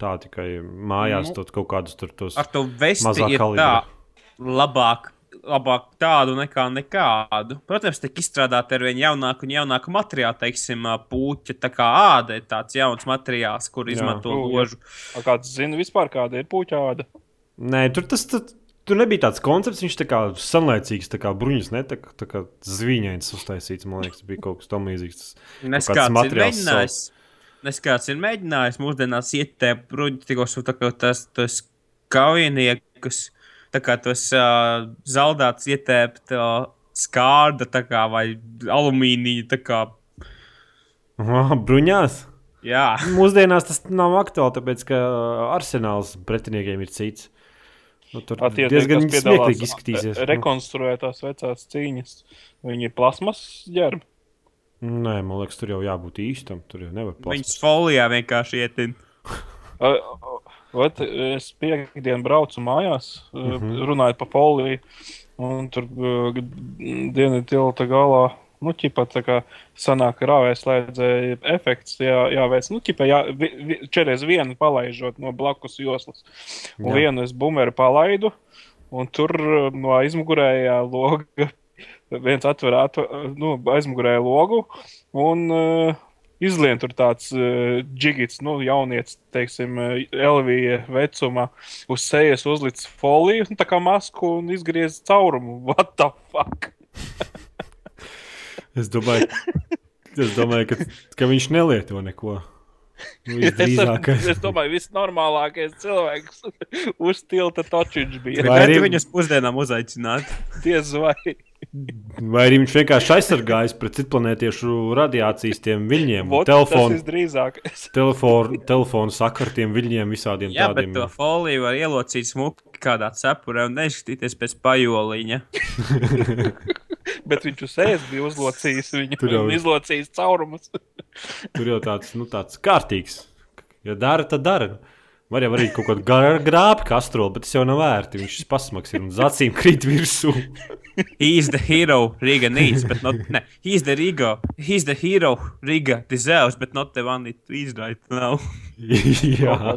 tā tikai mājās Nu, nu, kaut kādus tur tos ar to vesti ir kalibra. tā labāk. Labāk tādu nekā nekādu. Protams, tiek izstrādāta ar vien jaunāku un jaunāku materiālu, teiksim, puķa. Tā kā āda ir tāds jauns materiāls, kur izmanto ložu. Kāds zina vispār, kāda ir puķāda? Nē, tur tas tur, tur nebija tāds koncepts. Viņš tā kā sanlaicīgs, tā kā bruņas, ne tā, tā kā zviņains uztaisīts. Man liekas, bija kaut kas tamlīdzīgs. Tas- Neskāds ir materiāls mēģinājis. Neskāds ir mēģinājis mūsdienās ietēpt bruņu tikos tā kā tas, tas kaujiniekus, tā kā tos uh, zaldāts ietēpt uh, skārda tā kā vai alumīnija tā kā. Aha, bruņās. Jā. Mūsdienās tas nav aktuāli, tāpēc ka arsenāls pretiniekiem ir cits. Nu, tur Attiecīgi, diezgan smieklīgi izskatīsies. re- Rekonstruētās vecās cīņas. Viņi ir plasmas ģērbi. Nē, man liekas, tur jau jābūt īstam. Tur jau nevar Viņas plasmas. folijā vienkārši ietin. Ot, es piekdienu braucu mājās, mm. -hmm. runāju pa poliju, un tur uh, dienas tilta galā. Nu, ķipa, tā kā sanāk rāvēs slēdzēja efekts, jā, jāveic, nu, ķipa, jā, vi, čereiz vienu palaižot no blakus joslas. Un Jā. vienu es bumeru palaidu, un tur no aizmugurējā loga viens atver, nu, aizmugurēju logu, un uh, izlien tur tāds uh, džigits, nu, jaunietis, teiksim, Elvija vecumā, uz sejas uzlicis foliju, nu, tā kā masku un izgriez caurumu. What the fuck? Es domāju, es domāju ka, ka viņš nelieto neko. Nu, Es, Visdrīzāk, es, es domāju, viss normālākais cilvēks uz tilta točiņš bija. Vai arī- viņus pusdienām uzaicināt? Diez vai. vai arī viņš vienkārši aizsargājas pret citplanētiešu radiācijas tiem viļņiem, telefonu, visdrīzākais. telefonu, telefonu sakartiem viļņiem, visādiem Jā, bet tādiem. to foliju var ielocīt smuki kādā cepurē un neskatīties pēc pajoliņa. Bet viņš uz sejas bija uzlocījis viņu. Tur jau. Izlocījis caurumus. Tur jau tāds, nu, tāds kārtīgs. Ja dara, tad dara. Var jau arī kaut kādu grābi kastrolu, bet tas jau nav vērti. Viņš pasmaks ir un uz acīm krīt virsū. He's the hero Riga needs, but not. Ne, he's the Riga. He's the hero Riga deserves, but not the one it is right now. Jā,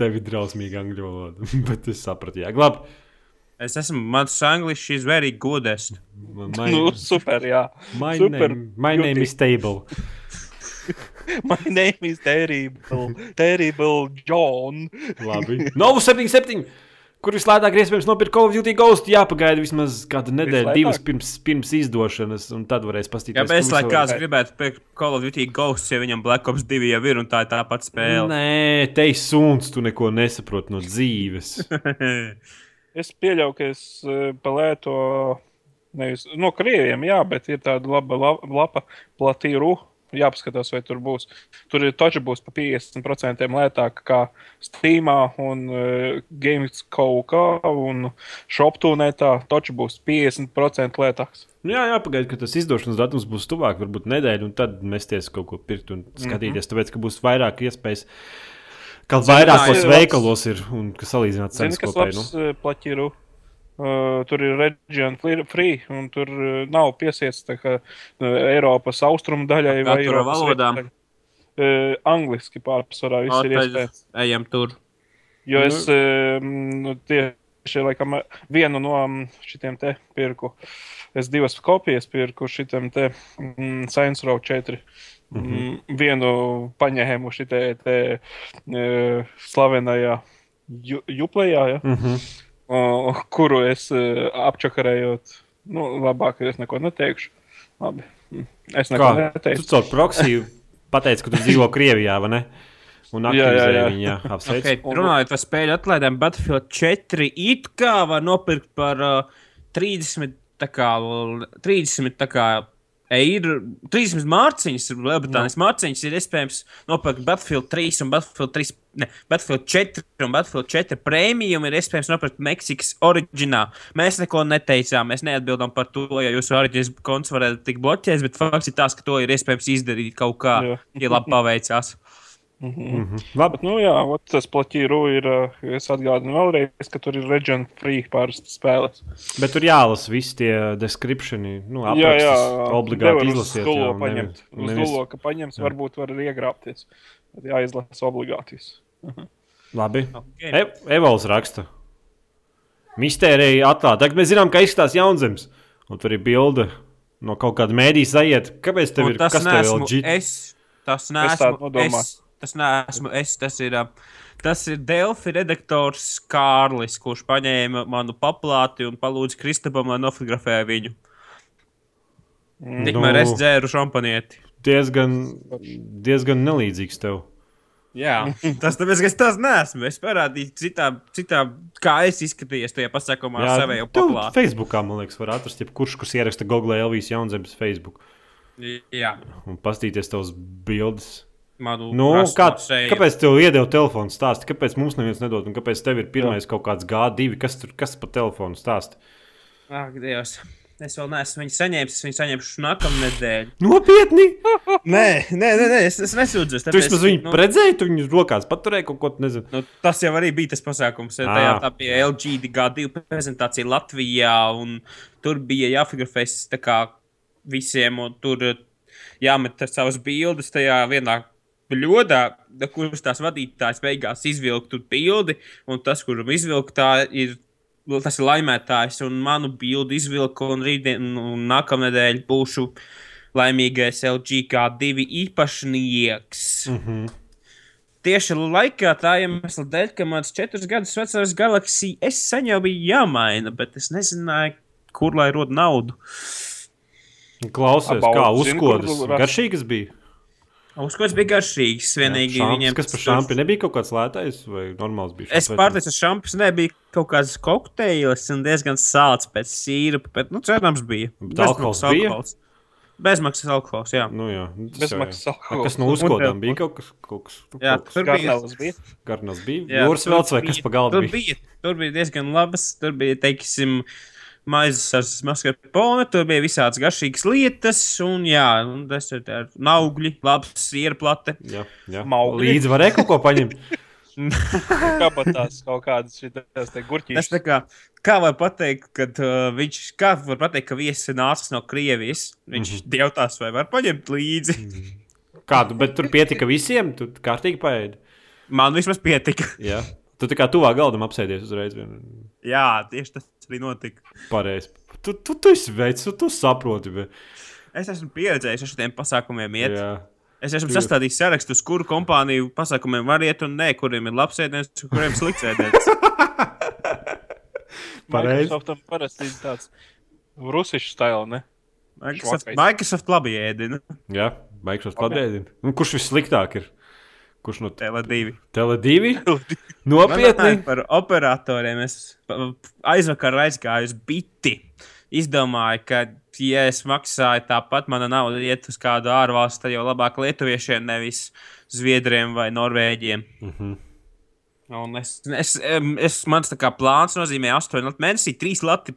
tev ir drausmīga angļu valoda, bet es sapratu, jā, labi. Es esmu, mans English is very goodest. My, Nu, super, jā. my, super name, my name is Table. My name is Terrible. Terrible John. Labi. Novu 77! Kur vislētāk iespējams nopirkt Call of Duty Ghost? Jāpagaida vismaz kādu nedēļu, Vislētāk? divas pirms, pirms izdošanas, un tad varēs paskatīties. Jā, bet es lai kāds gribētu pirkt Call of Duty Ghosts, ja viņam Black Ops 2 jau ir un tā ir tā pati spēle. Nē, te ir suns, tu neko nesaproti no dzīves. Es pieļauju, ka es uh, palētu nevis no krieviem, jā, bet ir tāda laba la- lapa, platīru. Jāpaskatās, vai tur būs. Tur ir taču būs pa 50% lētāk kā Steamā un uh, Gamescom un ShopTūnetā. Taču būs 50% lētāks. Nu, jā, jāpagaida, ka tas izdošanas datums būs tuvāk, varbūt nedēļa, un tad mesties kaut ko pirkt un Mhm. skatīties. Mm -hmm. Tāpēc, ka būs vairāk iespējas, ka vairākos ir veikalos ir un ka salīdzināt cenas kopēji. Nu. uh, platīru? Uh, tur ir region fli- free, un tur uh, nav piesiets tā kā uh, Eiropas austrumu daļai vai Katra Eiropas valodā? rietumu daļai. Uh, angliski pārsvarā viss ir iespējams. Ejam tur. Jo es um, nu, tieši laikam, vienu no um, šitiem te pirku. Es divas kopijas pirku šitam te mm, Science Row 4. Mm -hmm. Vienu paņēmu šitai te uh, slavenajā ju, juplējā, ja? Mm -hmm. O, kuru es uh, apčakarējot. Nu, labāk es neko neteikšu. Labi. Mm. Es neko Kā? Tu neteicu. caur proksiju pateici, ka tu dzīvo Krievijā, vai ne? Un jā. viņu, apsveic. Okay, runājot par spēļu atlaidēm, Battlefield 4 it kā var nopirkt par uh, 30, tā kā, l- 30 tā kā, eiro, 30 mārciņas, Lielbritānijas mārciņas ir iespējams nopirkt Battlefield 3 un Battlefield 3. Ne, Battlefield 4 un Battlefield 4 prēmiju ir iespējams nopirkt Meksikas oriģinā. Mēs neko neteicām, mēs neatbildam par to, ja jūsu oriģinālais konts varētu tikt bloķēts, bet fakts ir tas, ka to ir iespējams izdarīt kaut kā, Jā. ja labi paveicās. Labi, Bet, nu, jā, tas platīru ir. uh, Es atgādinu vēlreiz, ka tur ir region free pāris spēles. bet tur jālasa visi tie descriptioni. Nu, Jā, jā, obligāti nevar uz jā, un paņemt. nevis- Uz Zulu, ka paņems, varbūt var arī iegrābties. Bet jāizlasa obligāti. viss. Labi. Okay. E Evols raksta. Mistērija atklāta. Tagad mēs zinām, ka izskatās jaunzems. Un tur ir bilde no kaut kāda mēdīs aiziet. Kāpēc tev Un ir tas kas tev vēl neesmu džit? es. Tas neesmu es. Tas neesmu es. Tas ir, tas ir Delfi redaktors Kārlis, kurš paņēma manu paplāti un palūdza Kristapam, lai nofotografē viņu. Tikmēr Nu. es dzēru šampanieti. Diezgan, diezgan nelīdzīgs tev. Jā, tas tāpēc, ka es tas neesmu. Es parādīju citā, citā kā es izskatījos tajā pasākumā savēju tu paplāti. Facebookā, man liekas, var atrast, ja kurš, ieraksta Google Elvijas jaunzemes Facebook Jā, un pastīties tavas bildes. Manu Nu, kā, seju. kāpēc tev iedeva telefonu stāstu? Kāpēc mums neviens nedod? Un kāpēc tev ir pirmais kaut kāds G2? Kas tur kas pa telefonu stāsta? Ak, Dievs. Es vēl neesmu viņu saņēmis, es viņu saņemšu nākamā nedēļa. Nopietni! Nē, nē, nē, nē es, es nesūdzos. Tu vismaz viņu nu, redzēji, tu viņu rokās paturēji kaut ko, nezinu. Nu, tas jau arī bija tas pasākums. Ā. Tajā tā bija LGDG2 prezentācija Latvijā, un tur bija jāfotografēs visiem, un tur jāmet savas bildes tajā vienā bļodā, da- kuras tās vadītājs beigās izvilka tur bildi, un tas, kuram izvilka tā, ir. Tas ir laimētājs, un manu bildi izvilku, un rītdien, un nākamnedēļ būšu laimīgais LGK2 īpašnieks. Mm -hmm. Tieši laikā tā iemesla dēļ, ka mans četrus gadus vecais Galaxy S sen jau bija jāmaina, bet es nezināju, kur lai rod naudu. Klausies, About kā uzkodas. Garšīgas bija. Uzkods bija garšīgs. Vienīgi Šamps, viņiem kas par šāpi nebija kaut kāds lētais vai normāls bija? Es pārteicu, ka šampus nebija kaut kāds kokteils un diezgan sāls pēc sīrupa, bet, nu, cerams, bija. Bet alkohols bija? alkohols. Bezmaksas alkohols, jā. Nu, jā, jā. Bezmaksas A, alkohols. Kas no uzkodām bija kaut kas, kaut kas, Jā, kaut kas tur bija. Garnavas bija. garnās bija. Jā, Jūras tur velts vai bija- kas pa galdu Tur bija? tur bija diezgan labas. Tur bija, teiksim, maizes ar maskarpone, tur bija visādas garšīgas lietas, un jā, un tas ir tā naugļi, labs sierplate. Jā, jā. Maugļi. Līdzi varēja kaut ko paņemt. Kabatās kaut kādas Tas gurķīšas. tā kā, kā var pateikt, kad uh, viņš, kā var pateikt, ka viesis ir nācis no Krievijas, viņš mm Mhm. -hmm. jautās, vai var paņemt līdzi. Kādu, bet tur pietika visiem, tu kārtīgi paēdi. Man vismaz pietika. Jā. Tu tā kā tuvā galdam apsēdies uzreiz. vien- Jā, tieši tas arī notika. Pareizi. Tu, tu, tu esi veids, tu, tu saproti. Bet... Es esmu pieredzējis ar šiem pasākumiem iet. Jā. Es esmu Tu- sastādījis sarakstu, kuru kompāniju pasākumiem var iet, un ne, kuriem ir labs ēdiens, kuriem slikts ēdiens. Pareizi. Microsoftam parasti ir tāds rusišu stila, ne? Microsoft. Microsoft labi ēdina. Jā, Microsoft labēdina. Un kurš vissliktāk ir? Kurš no Tele2. Tele 2? Runājot Nopietni! Par operatoriem es aizvakar aizgāju uz biti. Izdomāju, ka, ja es maksāju tāpat, mana nauda iet uz kādu ārvalstu, tad jau labāk lietuviešiem, nevis zviedriem vai norvēģiem. Mm -hmm. Un es, es, es, mans tā kā plāns nozīmē 8 lati mēnesī, 3 lati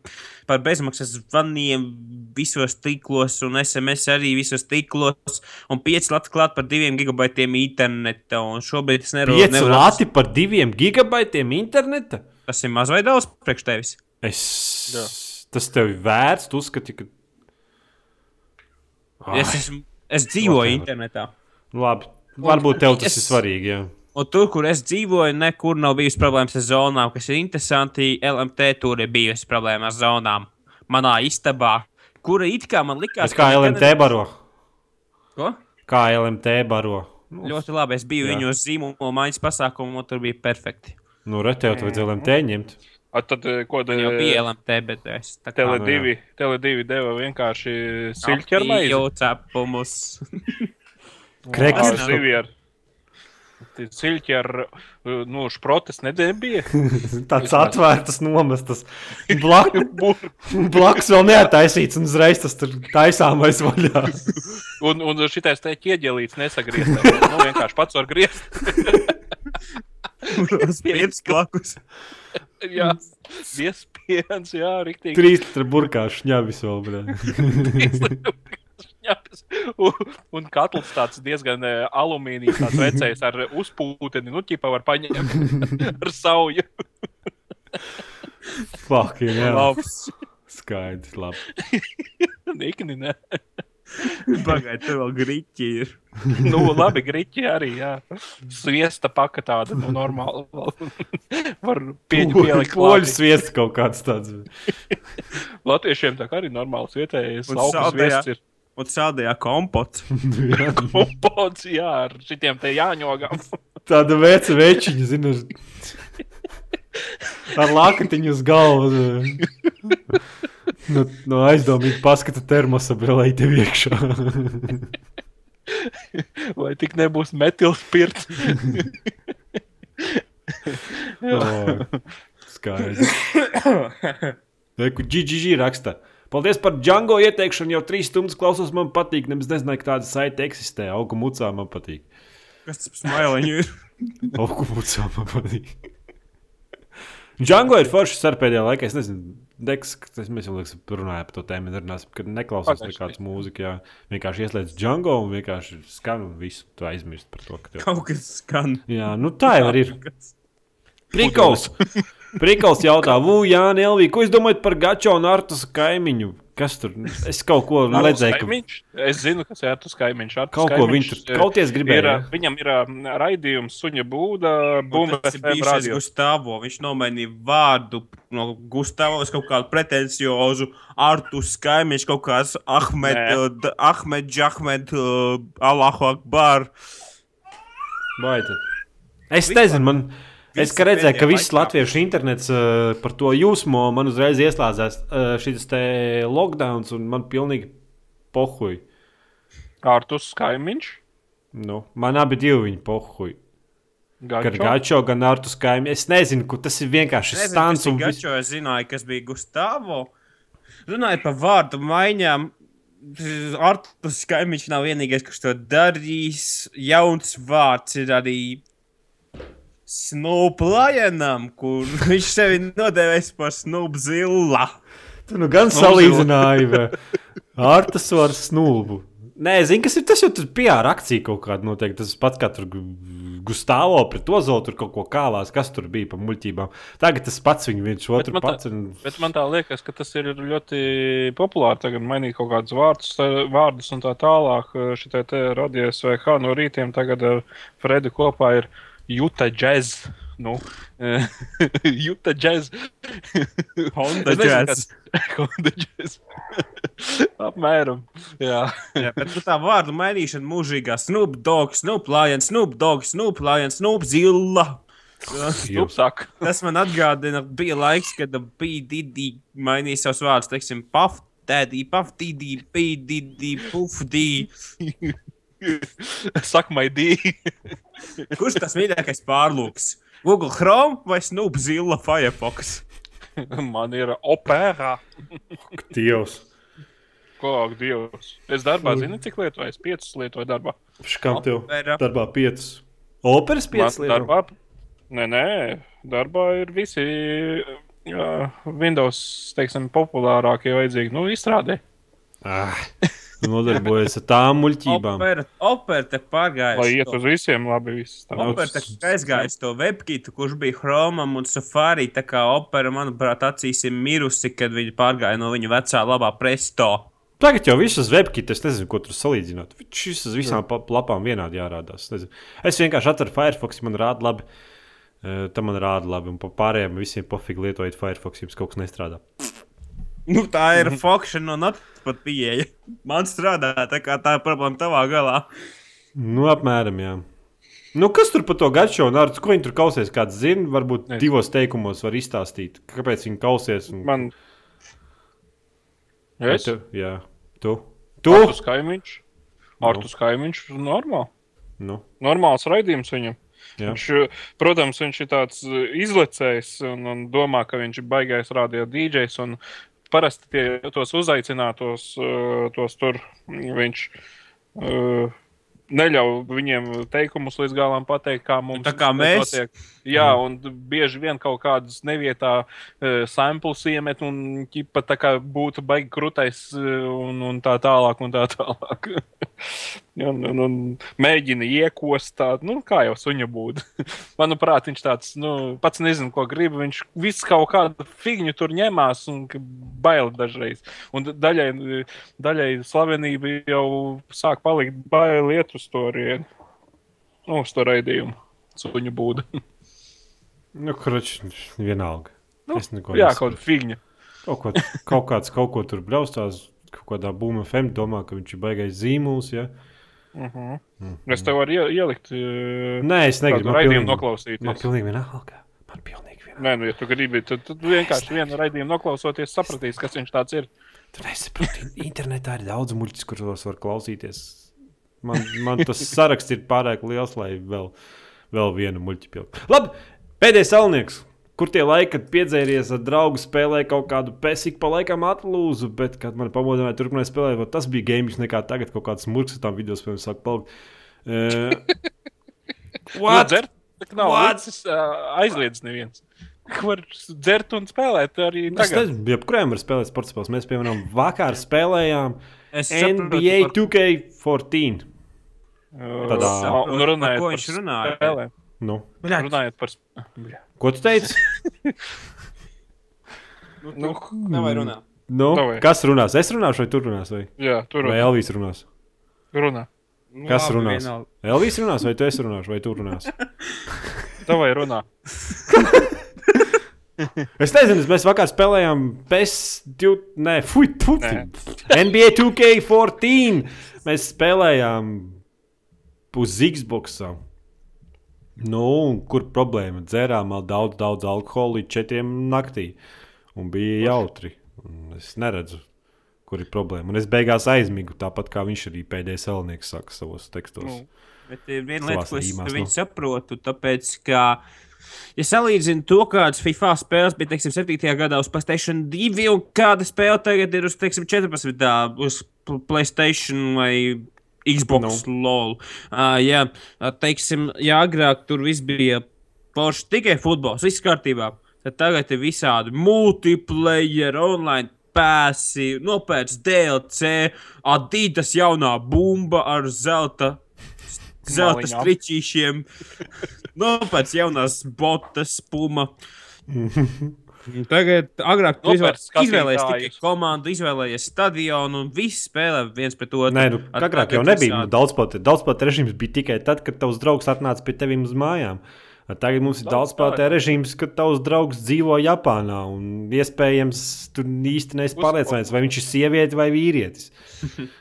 par bezmaksas zvaniem visos tīklos, un SMS arī visos tīklos, un 5 lati klāt par 2 gigabaitiem interneta. Un šobrīd es nevaru 5 lati par 2 gigabaitiem interneta? Tas ir maz vai daudz priekš tevis. Es... Jā. Tas tev ir vērts, tu uzskati, ka. Ai, Es, esmu, es dzīvoju whatever. internetā. Labi, varbūt tev tas es- ir svarīgi. Jā. Un tur, kur es dzīvoju, nekur nav bijusi problēmas ar zonām, kas ir interesanti. LMT tur ir bijusi problēma ar zonām. Manā istabā, kura it kā man likās, Es kā LMT baro. Ko? Kā LMT baro. Nu, Ļoti labi. Es biju Jā. viņu uz zīmola maiņas pasākumu, un tur bija perfekti. nu re, tev vajadzēja LMT ņemt. A, tad, eh, ko tad Jau bija LMT, bet es tā kā Tele nu 2, Tele 2 deva vienkārši siļķermaizi. jau cepumus. Krekers. Siļķi ar, eh, nu, šprotes nebija. Tāds atvērts, nomestas. Blak, blakus vēl neataisīts, un uzreiz tas tur taisāmais vaļā. Un, un šitais te ķieģelīts nesagriezts. Nu, vienkārši pats var griezt. Spiedas klakus. Jā, viespiens, jā, riktīgi. Trīs litra burkāšu ņēmis vēl. bļa. Šņaps. Un, un katls tāds diezgan eh, alumīnijas tāds vecais ar uzpūteni, nu, ķipa var paņemt ar sauju. Fuck, jā. Labs. Skaidrs, labi. Nikni, ne. Pagaidiet, tur vēl grīķi ir. Nu, labi, griķi arī, jā. Sviesta paka tāda, nu, normāla. Var pieņemt, Poļu sviests kaut kāds tāds. Latviešiem tā kā arī normāls vietējais Un laukas saldējā. viests ir Un sādējā kompots. kompots, jā, ar šitiem te jāņogam. Tāda veca večiņa, zinu. Ar lakatiņu uz galvas. No, no aizdomīgi paskata termosa brīvē tev iekšā. Vai tik nebūs metilspirts? Oh, skaidrs. Reku, GGG raksta. Paldies par Django ieteikšanu. Jau trīs stundas klausos, man patīk. Nemaz nezināju, ka tāda saite eksistē. Augu mucā man patīk. Kas tas par smailiņu ir? Augu mucā man patīk. Django ir foršs ar pēdējā laikā. Es nezinu, Deks, tas mēs jau liekas, runājām par to tēmu, nerunāsim, kad neklausās nekādas mūzikas. Jā, vienkārši ieslēdz Django un vienkārši skan un visu. Tu aizmirsti par to, ka tev. Kaut kas skan. Jā, nu tā jau ir. Prikals! Prikals jautā, Vū, Jānis, Elvija, ko jūs domājat par Gačo un Artus kaimiņu? Kas tur? Es kaut ko redzēju, ka? Es zinu, kas ir tas kaimiņš. Artus kaut ko kaimiņš, viņš tur eh, kauties gribēja. Ir, ā, viņam ir ā, raidījums, suņa būda, bijušais radio. Gustavo. Viņš nomainīja vārdu no Gustavo uz kaut kādu pretenciozu Artus kaimiņš, kaut kāds Ahmed, uh, Ahmed, Ahmed, uh, Allahu Akbar. Vai tad? Es nezinu, man. Es kā redzēju, ka viss latviešu internets uh, par to jūsmo man uzreiz ieslēdzās uh, šis te lockdown, un man pilnīgi pohuj. Artus kaimiņš. Nu, man abi divi viņi pohuj. Gan Gačo. Gačo, gan Artus kaimiņš. Es nezinu, kur tas ir vienkārši Nezinu, stāns kas un. Gačo, es zināju, kas bija Gustavo. Runājot par vārdu maiņām, Artus kaimiņš nav vienīgais, kurš to darīs. Jauns vārds ir arī Snoop Lionam, kur viņš sevi nodēvēs par Snoop Zilla. Tu nu gan salīdzināji vai? Artus ar snulbu. Nē, zini, kas ir tas, jo tur PR akcija kaut kāda noteikti. Tas pats kā tur Gu- Gustavo pret Ozolu tur kaut ko kālās, kas tur bija pa muļķībām. Tagad tas pats viņu viens otru tā- pats. Un... Bet man tā liekas, ka tas ir ļoti populāri tagad mainīt kaut kādus vārdus, vārdus un tā tālāk. Šitai te radies vai kā no rītiem tagad ar Fredi kopā ir Juta Jazz. Nu, Juta Jazz. Honda Jazz. Honda Jazz. Apmēram. Jā. Jā, bet nu, tā vārdu mainīšana mūžīgā. Snoop Dogg, Snoop Lion, Snoop Dogg, Snoop Lion, Snoop Zilla. Tas man atgādina, bija laiks, kad Didi mainīja savus vārdus, teiksim, Puff Daddy, Puff Didi, P Didi, Puff Didi. Saka, maidī. Kurš tas mīļākais pārlūks? Google Chrome vai Snoop Zilla Firefox? Man ir opērā. Dievs. Ko, Dievs. Es darbā zinu, cik lietoju. Es piecus lietoju darbā. Kam tev Opera. darbā piecas? Operas Man piecas lietas. darbā. Nē, nē, darbā ir visi jā, Windows, teiksim, populārākie vajadzīgi. Nu, izstrādē. Ah, nodarbojas ar tām muļķībām. Opera, opera te pārgāja. Lai iet uz visiem labi. Viss, tā. Nu, Opera tā aizgāja to webkītu, kurš bija Chromam un Safari. Tā kā opera, manuprāt, acīs ir mirusi, kad viņi pārgāja no viņa vecā labā presto. Tagad jau viss uz webkita, es nezinu, ko tur salīdzināt. Šis uz visām lapām vienādi jārādās. Es nezinu. Es vienkārši atveru Firefox, man rāda labi. Tam man rāda labi, un pa pārējiem visiem pofīgi lietojot Firefox, jums kaut kas nestrādā. Nu, tā ir fokšana un atpat pieeja. Man strādā, tā kā tā problēma tavā galā. Nu, apmēram, jā. Nu, kas tur par to gačo un ar ko viņi tur kausies? Kāds zina, varbūt Nezinu. divos teikumos var izstāstīt, kāpēc viņi kausies. Un... Man. Es? Tu, jā, tu. Tu? Artus kaimiņš. Artus kaimiņš. Normāli. Nu, Normāls raidījums viņam. jā. Viņš, protams, viņš ir tāds uh, izlecējs un, un domā, ka viņš ir baigais radio DJs. un Parasti tie, tos uzaicinātos, uh, tos tur viņš uh, neļauj viņiem teikumus līdz galam pateikt, kā mums tā kā mēs. notiek. Jā, un bieži vien kaut kādas nevietā uh, samples iemet un ķipa tā kā būtu baigi krūtais uh, un, un tā tālāk un tā tālāk. un, un, un mēģina iekost tādu, nu, kā jau suņa būtu. Manuprāt, viņš tāds, nu, pats nezina, ko grib. Viņš visu kaut kādu figņu tur ņemās un ka bail dažreiz. Un daļai, daļai slavenība jau sāk palikt bail iet uz to arī, nu, uz to raidījumu. Suņu būda. Nu, kurš vienalga. Nu, es neko Jā, nesaprotu. kaut kāda figņa. Kaut, ko, kaut kāds kaut ko tur braustās, kaut kādā būma FM domā, ka viņš ir baigais zīmols. Ja? Uh -huh. Es tev varu ie- ielikt. uh, Nē, es negribu. raidījumu noklausīties. man pilnīgi vienalga. Man pilnīgi vienalga. Nē, nu, ja tu gribi, tad, tad vienkārši vienu raidījumu noklausoties, sapratīs, kas viņš tāds ir. Tu nesaproti, internetā ir daudz muļķis, kuros var klausīties. Man, man tas saraksts ir pārāk liels, lai vēl, vēl vienu muļķi pildu. Labi, pēdējais salnieks. Kur tie laiki, kad piedzēries ar draugu, spēlēja kaut kādu pesiku, pa laikam atlūzu, bet, kad man pamodināja, turpināja spēlēt, tas bija gaming, nekā tagad kaut kāds murgs ar tām video spēlēm sāk palikt. Uh, What? Dzert, nav līdzis, uh, aizliedz neviens. Var dzert un spēlēt arī Es tagad. nezinu, jebkurām var spēlēt sporta spēles. Mēs, piemēram, vakar spēlējām Es NBA par- 2K14. Tādā- un runājot Par ko par viņš runāja? Nu, Runājot par spēlēm. Ko tu teici? Nu, Nevajag runāt. Nu, Davai. kas runās? Es runāšu, vai tu runās? Vai, jā, tur vai runā. Elvis runās? runā. Kas Labi, runās? vienalga. Elvis runās, vai tu esi runāšu, vai tu runās? Davai runā. Es nezinu, mēs vakar spēlējām PES 2, nē, fuj, tu, Nē. NBA 2K14. Mēs spēlējām uz Xbox. Nu, kur problēma? Dzērām daudz, daudz alkohola līdz četriem naktī. Un bija jautri. Un es neredzu, kur ir problēma. Un es beigās aizmigu, tāpat kā viņš arī pēdējais elnieks saka savos tekstos. Nu, Bet ir viena lieta, ko es viņu nu. saprotu, tāpēc, ka, ja salīdzinu to, kādas FIFA spēles bija, teiksim, 7. gadā uz PlayStation 2, un kāda spēle tagad ir uz, teiksim, 14. gadā uz PlayStation vai Xbox no. LOL. Uh, jā, teiksim, ja agrāk tur viss bija forši tikai futbols, viss kārtībā, tad tagad ir visādi multiplayer, online pēsi, nopērts DLC, Adidas jaunā bumba ar zelta zelta striķīšiem, nopērts jaunās botas, puma. Tagad, agrāk tu izvēlējies tikai komandu, izvēlējies stadionu un viss spēlē viens pret otru. Nē, nu, agrāk jau nebija. Nu, Daudzspēlētāju daudzspēlētāju režīms bija tikai tad, kad tavs draugs atnāca pie tevis uz mājām. Tagad mums ir daudzspēlētāju režīms, kad tavs draugs dzīvo Japānā. un Iespējams, tu īsti neesi pārliecināts, vai viņš ir sieviete vai vīrietis.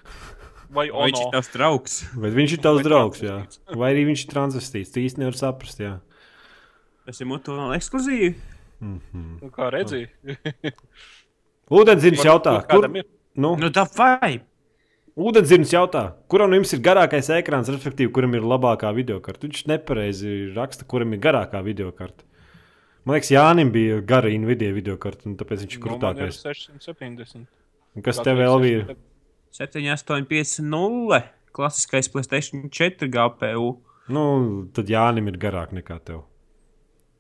Vai Vai viņš ir tavs draugs? Bet viņš ir tavs Vai draugs, jā. vai arī viņš ir transvestīts. Tu īsti nevari saprast. Jā. Tas ir mutuāli ekskluzīvi. Nu, kā redzēji? Ūdenzirnis jautā, kur? Nu, Nu, tā vai? Ūdenzirnis jautā, kuram no jums ir garākais ekrāns, respektīvi, kuram ir labākā video karte? Viņš nepareizi raksta, kuram ir garākā video karte. Man liekas, Jānis bija gara Nvidia video karte, un tāpēc viņš ir Nu, krūtākais. 670. Un kas tev vēl ir? 7, 8, 5, 0. Klasiskais PlayStation 4 GPU. Nu, tad Jānis ir garāk nekā tev.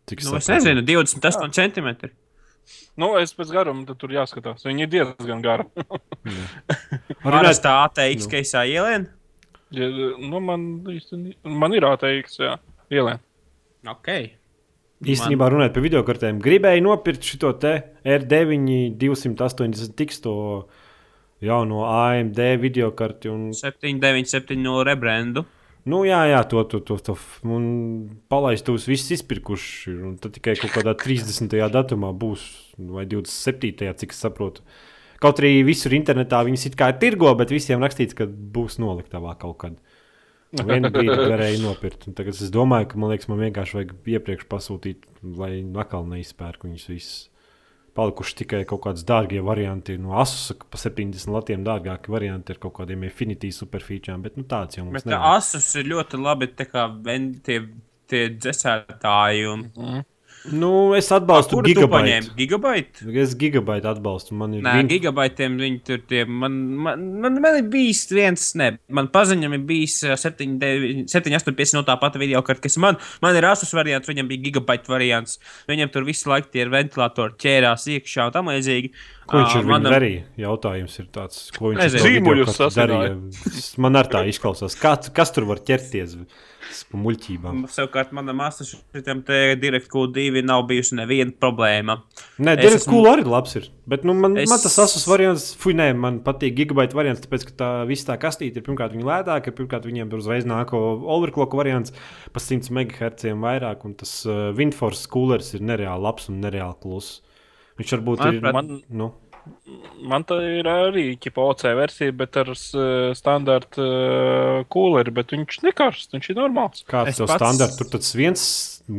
Cik Nu, es nezinu, 28 centimetri. Nu, es pēc garuma tur jāskatās. Viņi ir diezgan gari. Runāt, Parastā ATX keisā ielien. Ja, nu, man, īsti- man ir ATX, jā, ielēn. Ok. īstenībā runājot par video kartēm, gribēju nopirkt šo te R9 280 tiks to jauno AMD video karti. Un, 7, 9, 7, 0 rebrandu. Nu, jā, jā, to, to, to, to palaist tos visus izpirkuši. ir, tad tikai kaut kādā 30. datumā būs, vai 27. cik es saprotu. Kaut arī visur internetā viņas it kā ir tirgo, bet visiem rakstīts, ka būs noliktavā kaut kad. Vienu brīdi varēja nopirkt. Tagad es domāju, ka man liekas, man vienkārši vajag iepriekš pasūtīt, lai atkal neizpērku viņus visus. Palikuši tikai kaut kādas dārgie varianti. No Asus pa 70 latiem dārgāki varianti ar kaut kādiem Infinity superfeaturiem, bet nu, tāds jau mums Bet tā nav. Asus ir ļoti labi tie, tie dzēsētāji. Un... Nu, es atbalstu gigabaitu. Gigabaitu? Es gigabaitu atbalstu. Man ir Nē, vien- gigabaitiem viņi tur tie. Man, man, man, man ir bijis viens, ne, man paziņam ir bijis ā, 7, 9, 7 8, 5 no tā pati video, kart, kas man, man ir asus variants, viņam bija gigabaita variants. Viņam tur visu laiku tie ir ventilatori ķērās iekšā un tam līdzīgi. Ko viņš ar viņu darīja? Jautājums ir tāds, ko viņš ar Zīmuļus darīja. Man ar tā izklausās. Kā, kas tur var ķerties pa muļķībām? Savukārt, manam asus šitam te DirectQ2 nav bijusi neviena problēma. Nē, Es Direkt esmu- arī labs ir. Bet nu, man, es... Man tas asus variants, fuj, nē, man patīk gigabaita variants, tāpēc, ka tā viss tā kastīte ir pirmkārt viņa lētāka, pirmkārt viņiem uzreiz nāko overclock variants pa 100 MHz vairāk, un tas uh, Windforce coolers ir nereāli labs un nereāli kluss. Viņš varbūt ir. Manuprāt, Man, Nu, man tā ir arī OC versija, bet ar standarta uh, kūleri, bet viņš nekarst, viņš ir normāls. kāds Es tev pats- standarts tur tas viens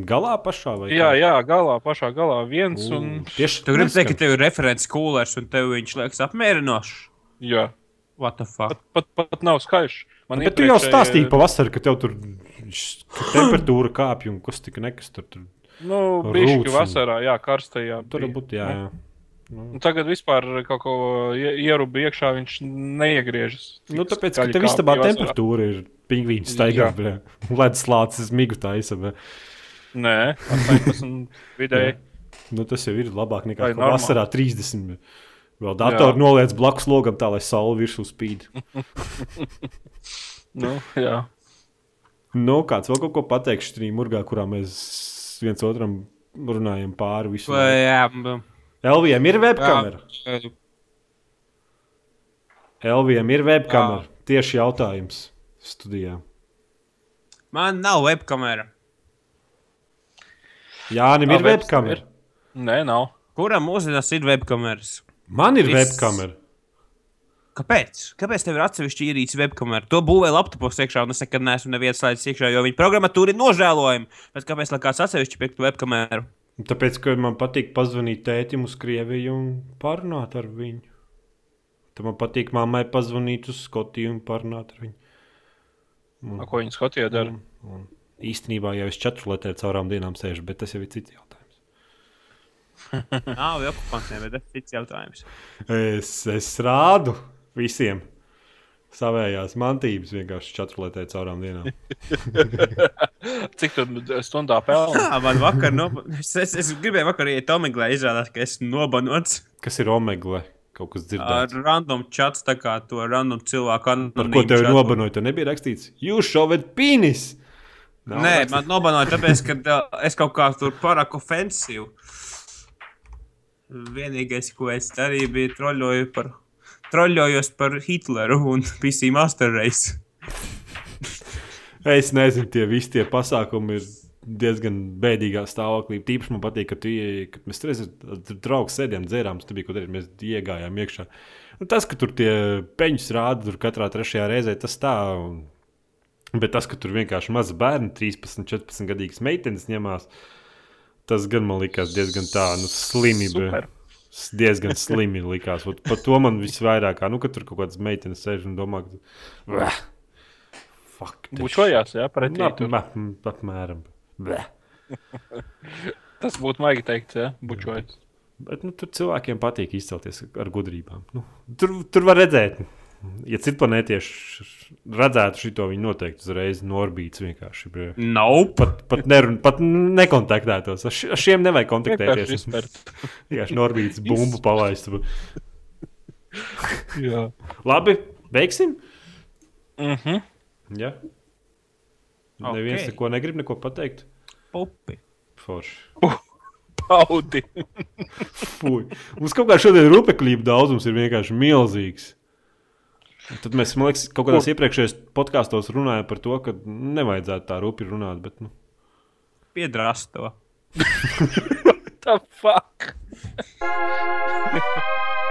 galā pašā vai Jā, kā? jā, galā, pašā galā viens U, un. Tieši Tu gribi teikt, ka tev ir referents coolers un tev viņš liekas apmierinošs? Jā, What the fuck? pat, pat, pat nav skaļš. Man Bet tu jau iepriekšēji- stāstīji pavasarī, ka tev tur temperatūra kāpj un kas tika nekas tur. tur. Nu, bišķi vasarā, jā, karstajā. Tur varbūt, jā, jā. Un tagad vispār kaut ko ie- ierubi iekšā, viņš neiegriežas. Nu, tāpēc, ka tev istabā temperatūra ir pingvīns staigā, ledus lācis migu taisa. bet- Nē, 18 vidēji. Nu, tas jau ir labāk nekā vasarā 30. Vēl datoru noliec blakus logam, tā lai saule virsū spīd. Nu, jā. Nu, kāds vēl kaut ko pateiks šajā murgā, kurā mēs viens otram runājam pāri laiku? jā, Elvijam ir webkamera. jā. Elvijam ir webkamera. Tieši jautājums studijā. Man nav webkamera. Jānim ir Ā, webs webkamera. Nē, nav. Kuram mūsdienās ir webkameras? Man ir Viss. webkamera. Kāpēc? Kāpēc tev ir atsevišķi īrīts webkamera? To būvēja laptopos iekšā, un es nekad neesmu neviens slēdzis iekšā, jo viņa programmatūra ir nožēlojama. Bet kāpēc lai kāds atsevišķi pirktu webkameru? Tāpēc, ka man patīk pazvanīt tētim uz Krieviju un parunāt ar viņu. Tad man patīk mammai pazvanīt uz Skotiju un parunāt ar viņu. A, Ko viņi Skotijā dara? Un īstenībā jau es četru letē caurām dienām sēžu, bet tas jau ir cits jautājums. Nav jau okupantiem, bet tas ir cits jautājums. Es, es rādu visiem savējās mantības vienkārši četru letē caurām dienām. Cik tur stundā pelna? Jā, man vakar, no... es, es, es gribēju vakar iet Omeglē, izrādās, ka esmu nobanots Kas ir omegle? Kaut kas ar dzirdēts. random chats, tā kā to random cilvēku. Par ko tev nobanoja? Tur nebija rakstīts, jūs šovet pīnis! Nav Nē, rakstīts. man nobanoja, tāpēc, ka es kaut kā tur pārāk ofensīvu. Vienīgais, ko es darīju, bija troļoju par, troļojos par Hitleru un PC Master Race. Es nezinu, tie visi tie pasākumi ir diezgan bēdīgā stāvoklī. Tīpaši man patīk, ka, tu, kad mēs tur ar draugu sēdējām, dzērām, tas bija, ko darīt, mēs iegājām iekšā. Un tas, ka tur tie peņus rāda tur katrā trešajā reizē, tas tā. un- Bet tas, ka tur vienkārši mazi bērni, 13, 14 gadīgas meitenes ņemās, tas gan man likās diezgan tā, nu, slimi. bija. Super. Diezgan slimi likās. Ot Par to man visvairāk, kā, nu, ka tur kaut kādas meitenes sēž un domā, ka. Bučojās, jā, pretī. Apmēram. Tas būtu maigi teikt, jā, bučojas. Bet nu, tur cilvēkiem patīk izcelties ar gudrībām. Nu, tur, tur var redzēt, ja citplanētieši redzētu šo, viņi noteikti uzreiz norbīts vienkārši. Nope. Pat, pat, nerun, pat nekontaktētos. Ar, ši, ar šiem nevajag kontaktēties. Vienkārši norbīts bumbu palaist. Jā. Labi, beigsim. Mhm. Ja? Neviens Ok. neko negrib neko pateikt. Pupi. Forši. Paudi. Fui. Mums kaut kā šodien rupekļība daudzums ir vienkārši milzīgs. Tad mēs, man liekas, kaut kādās iepriekšējos podkāstos runājām par to, ka nevajadzētu tā rupi runāt. Bet, nu, Piedrāst to. The fuck?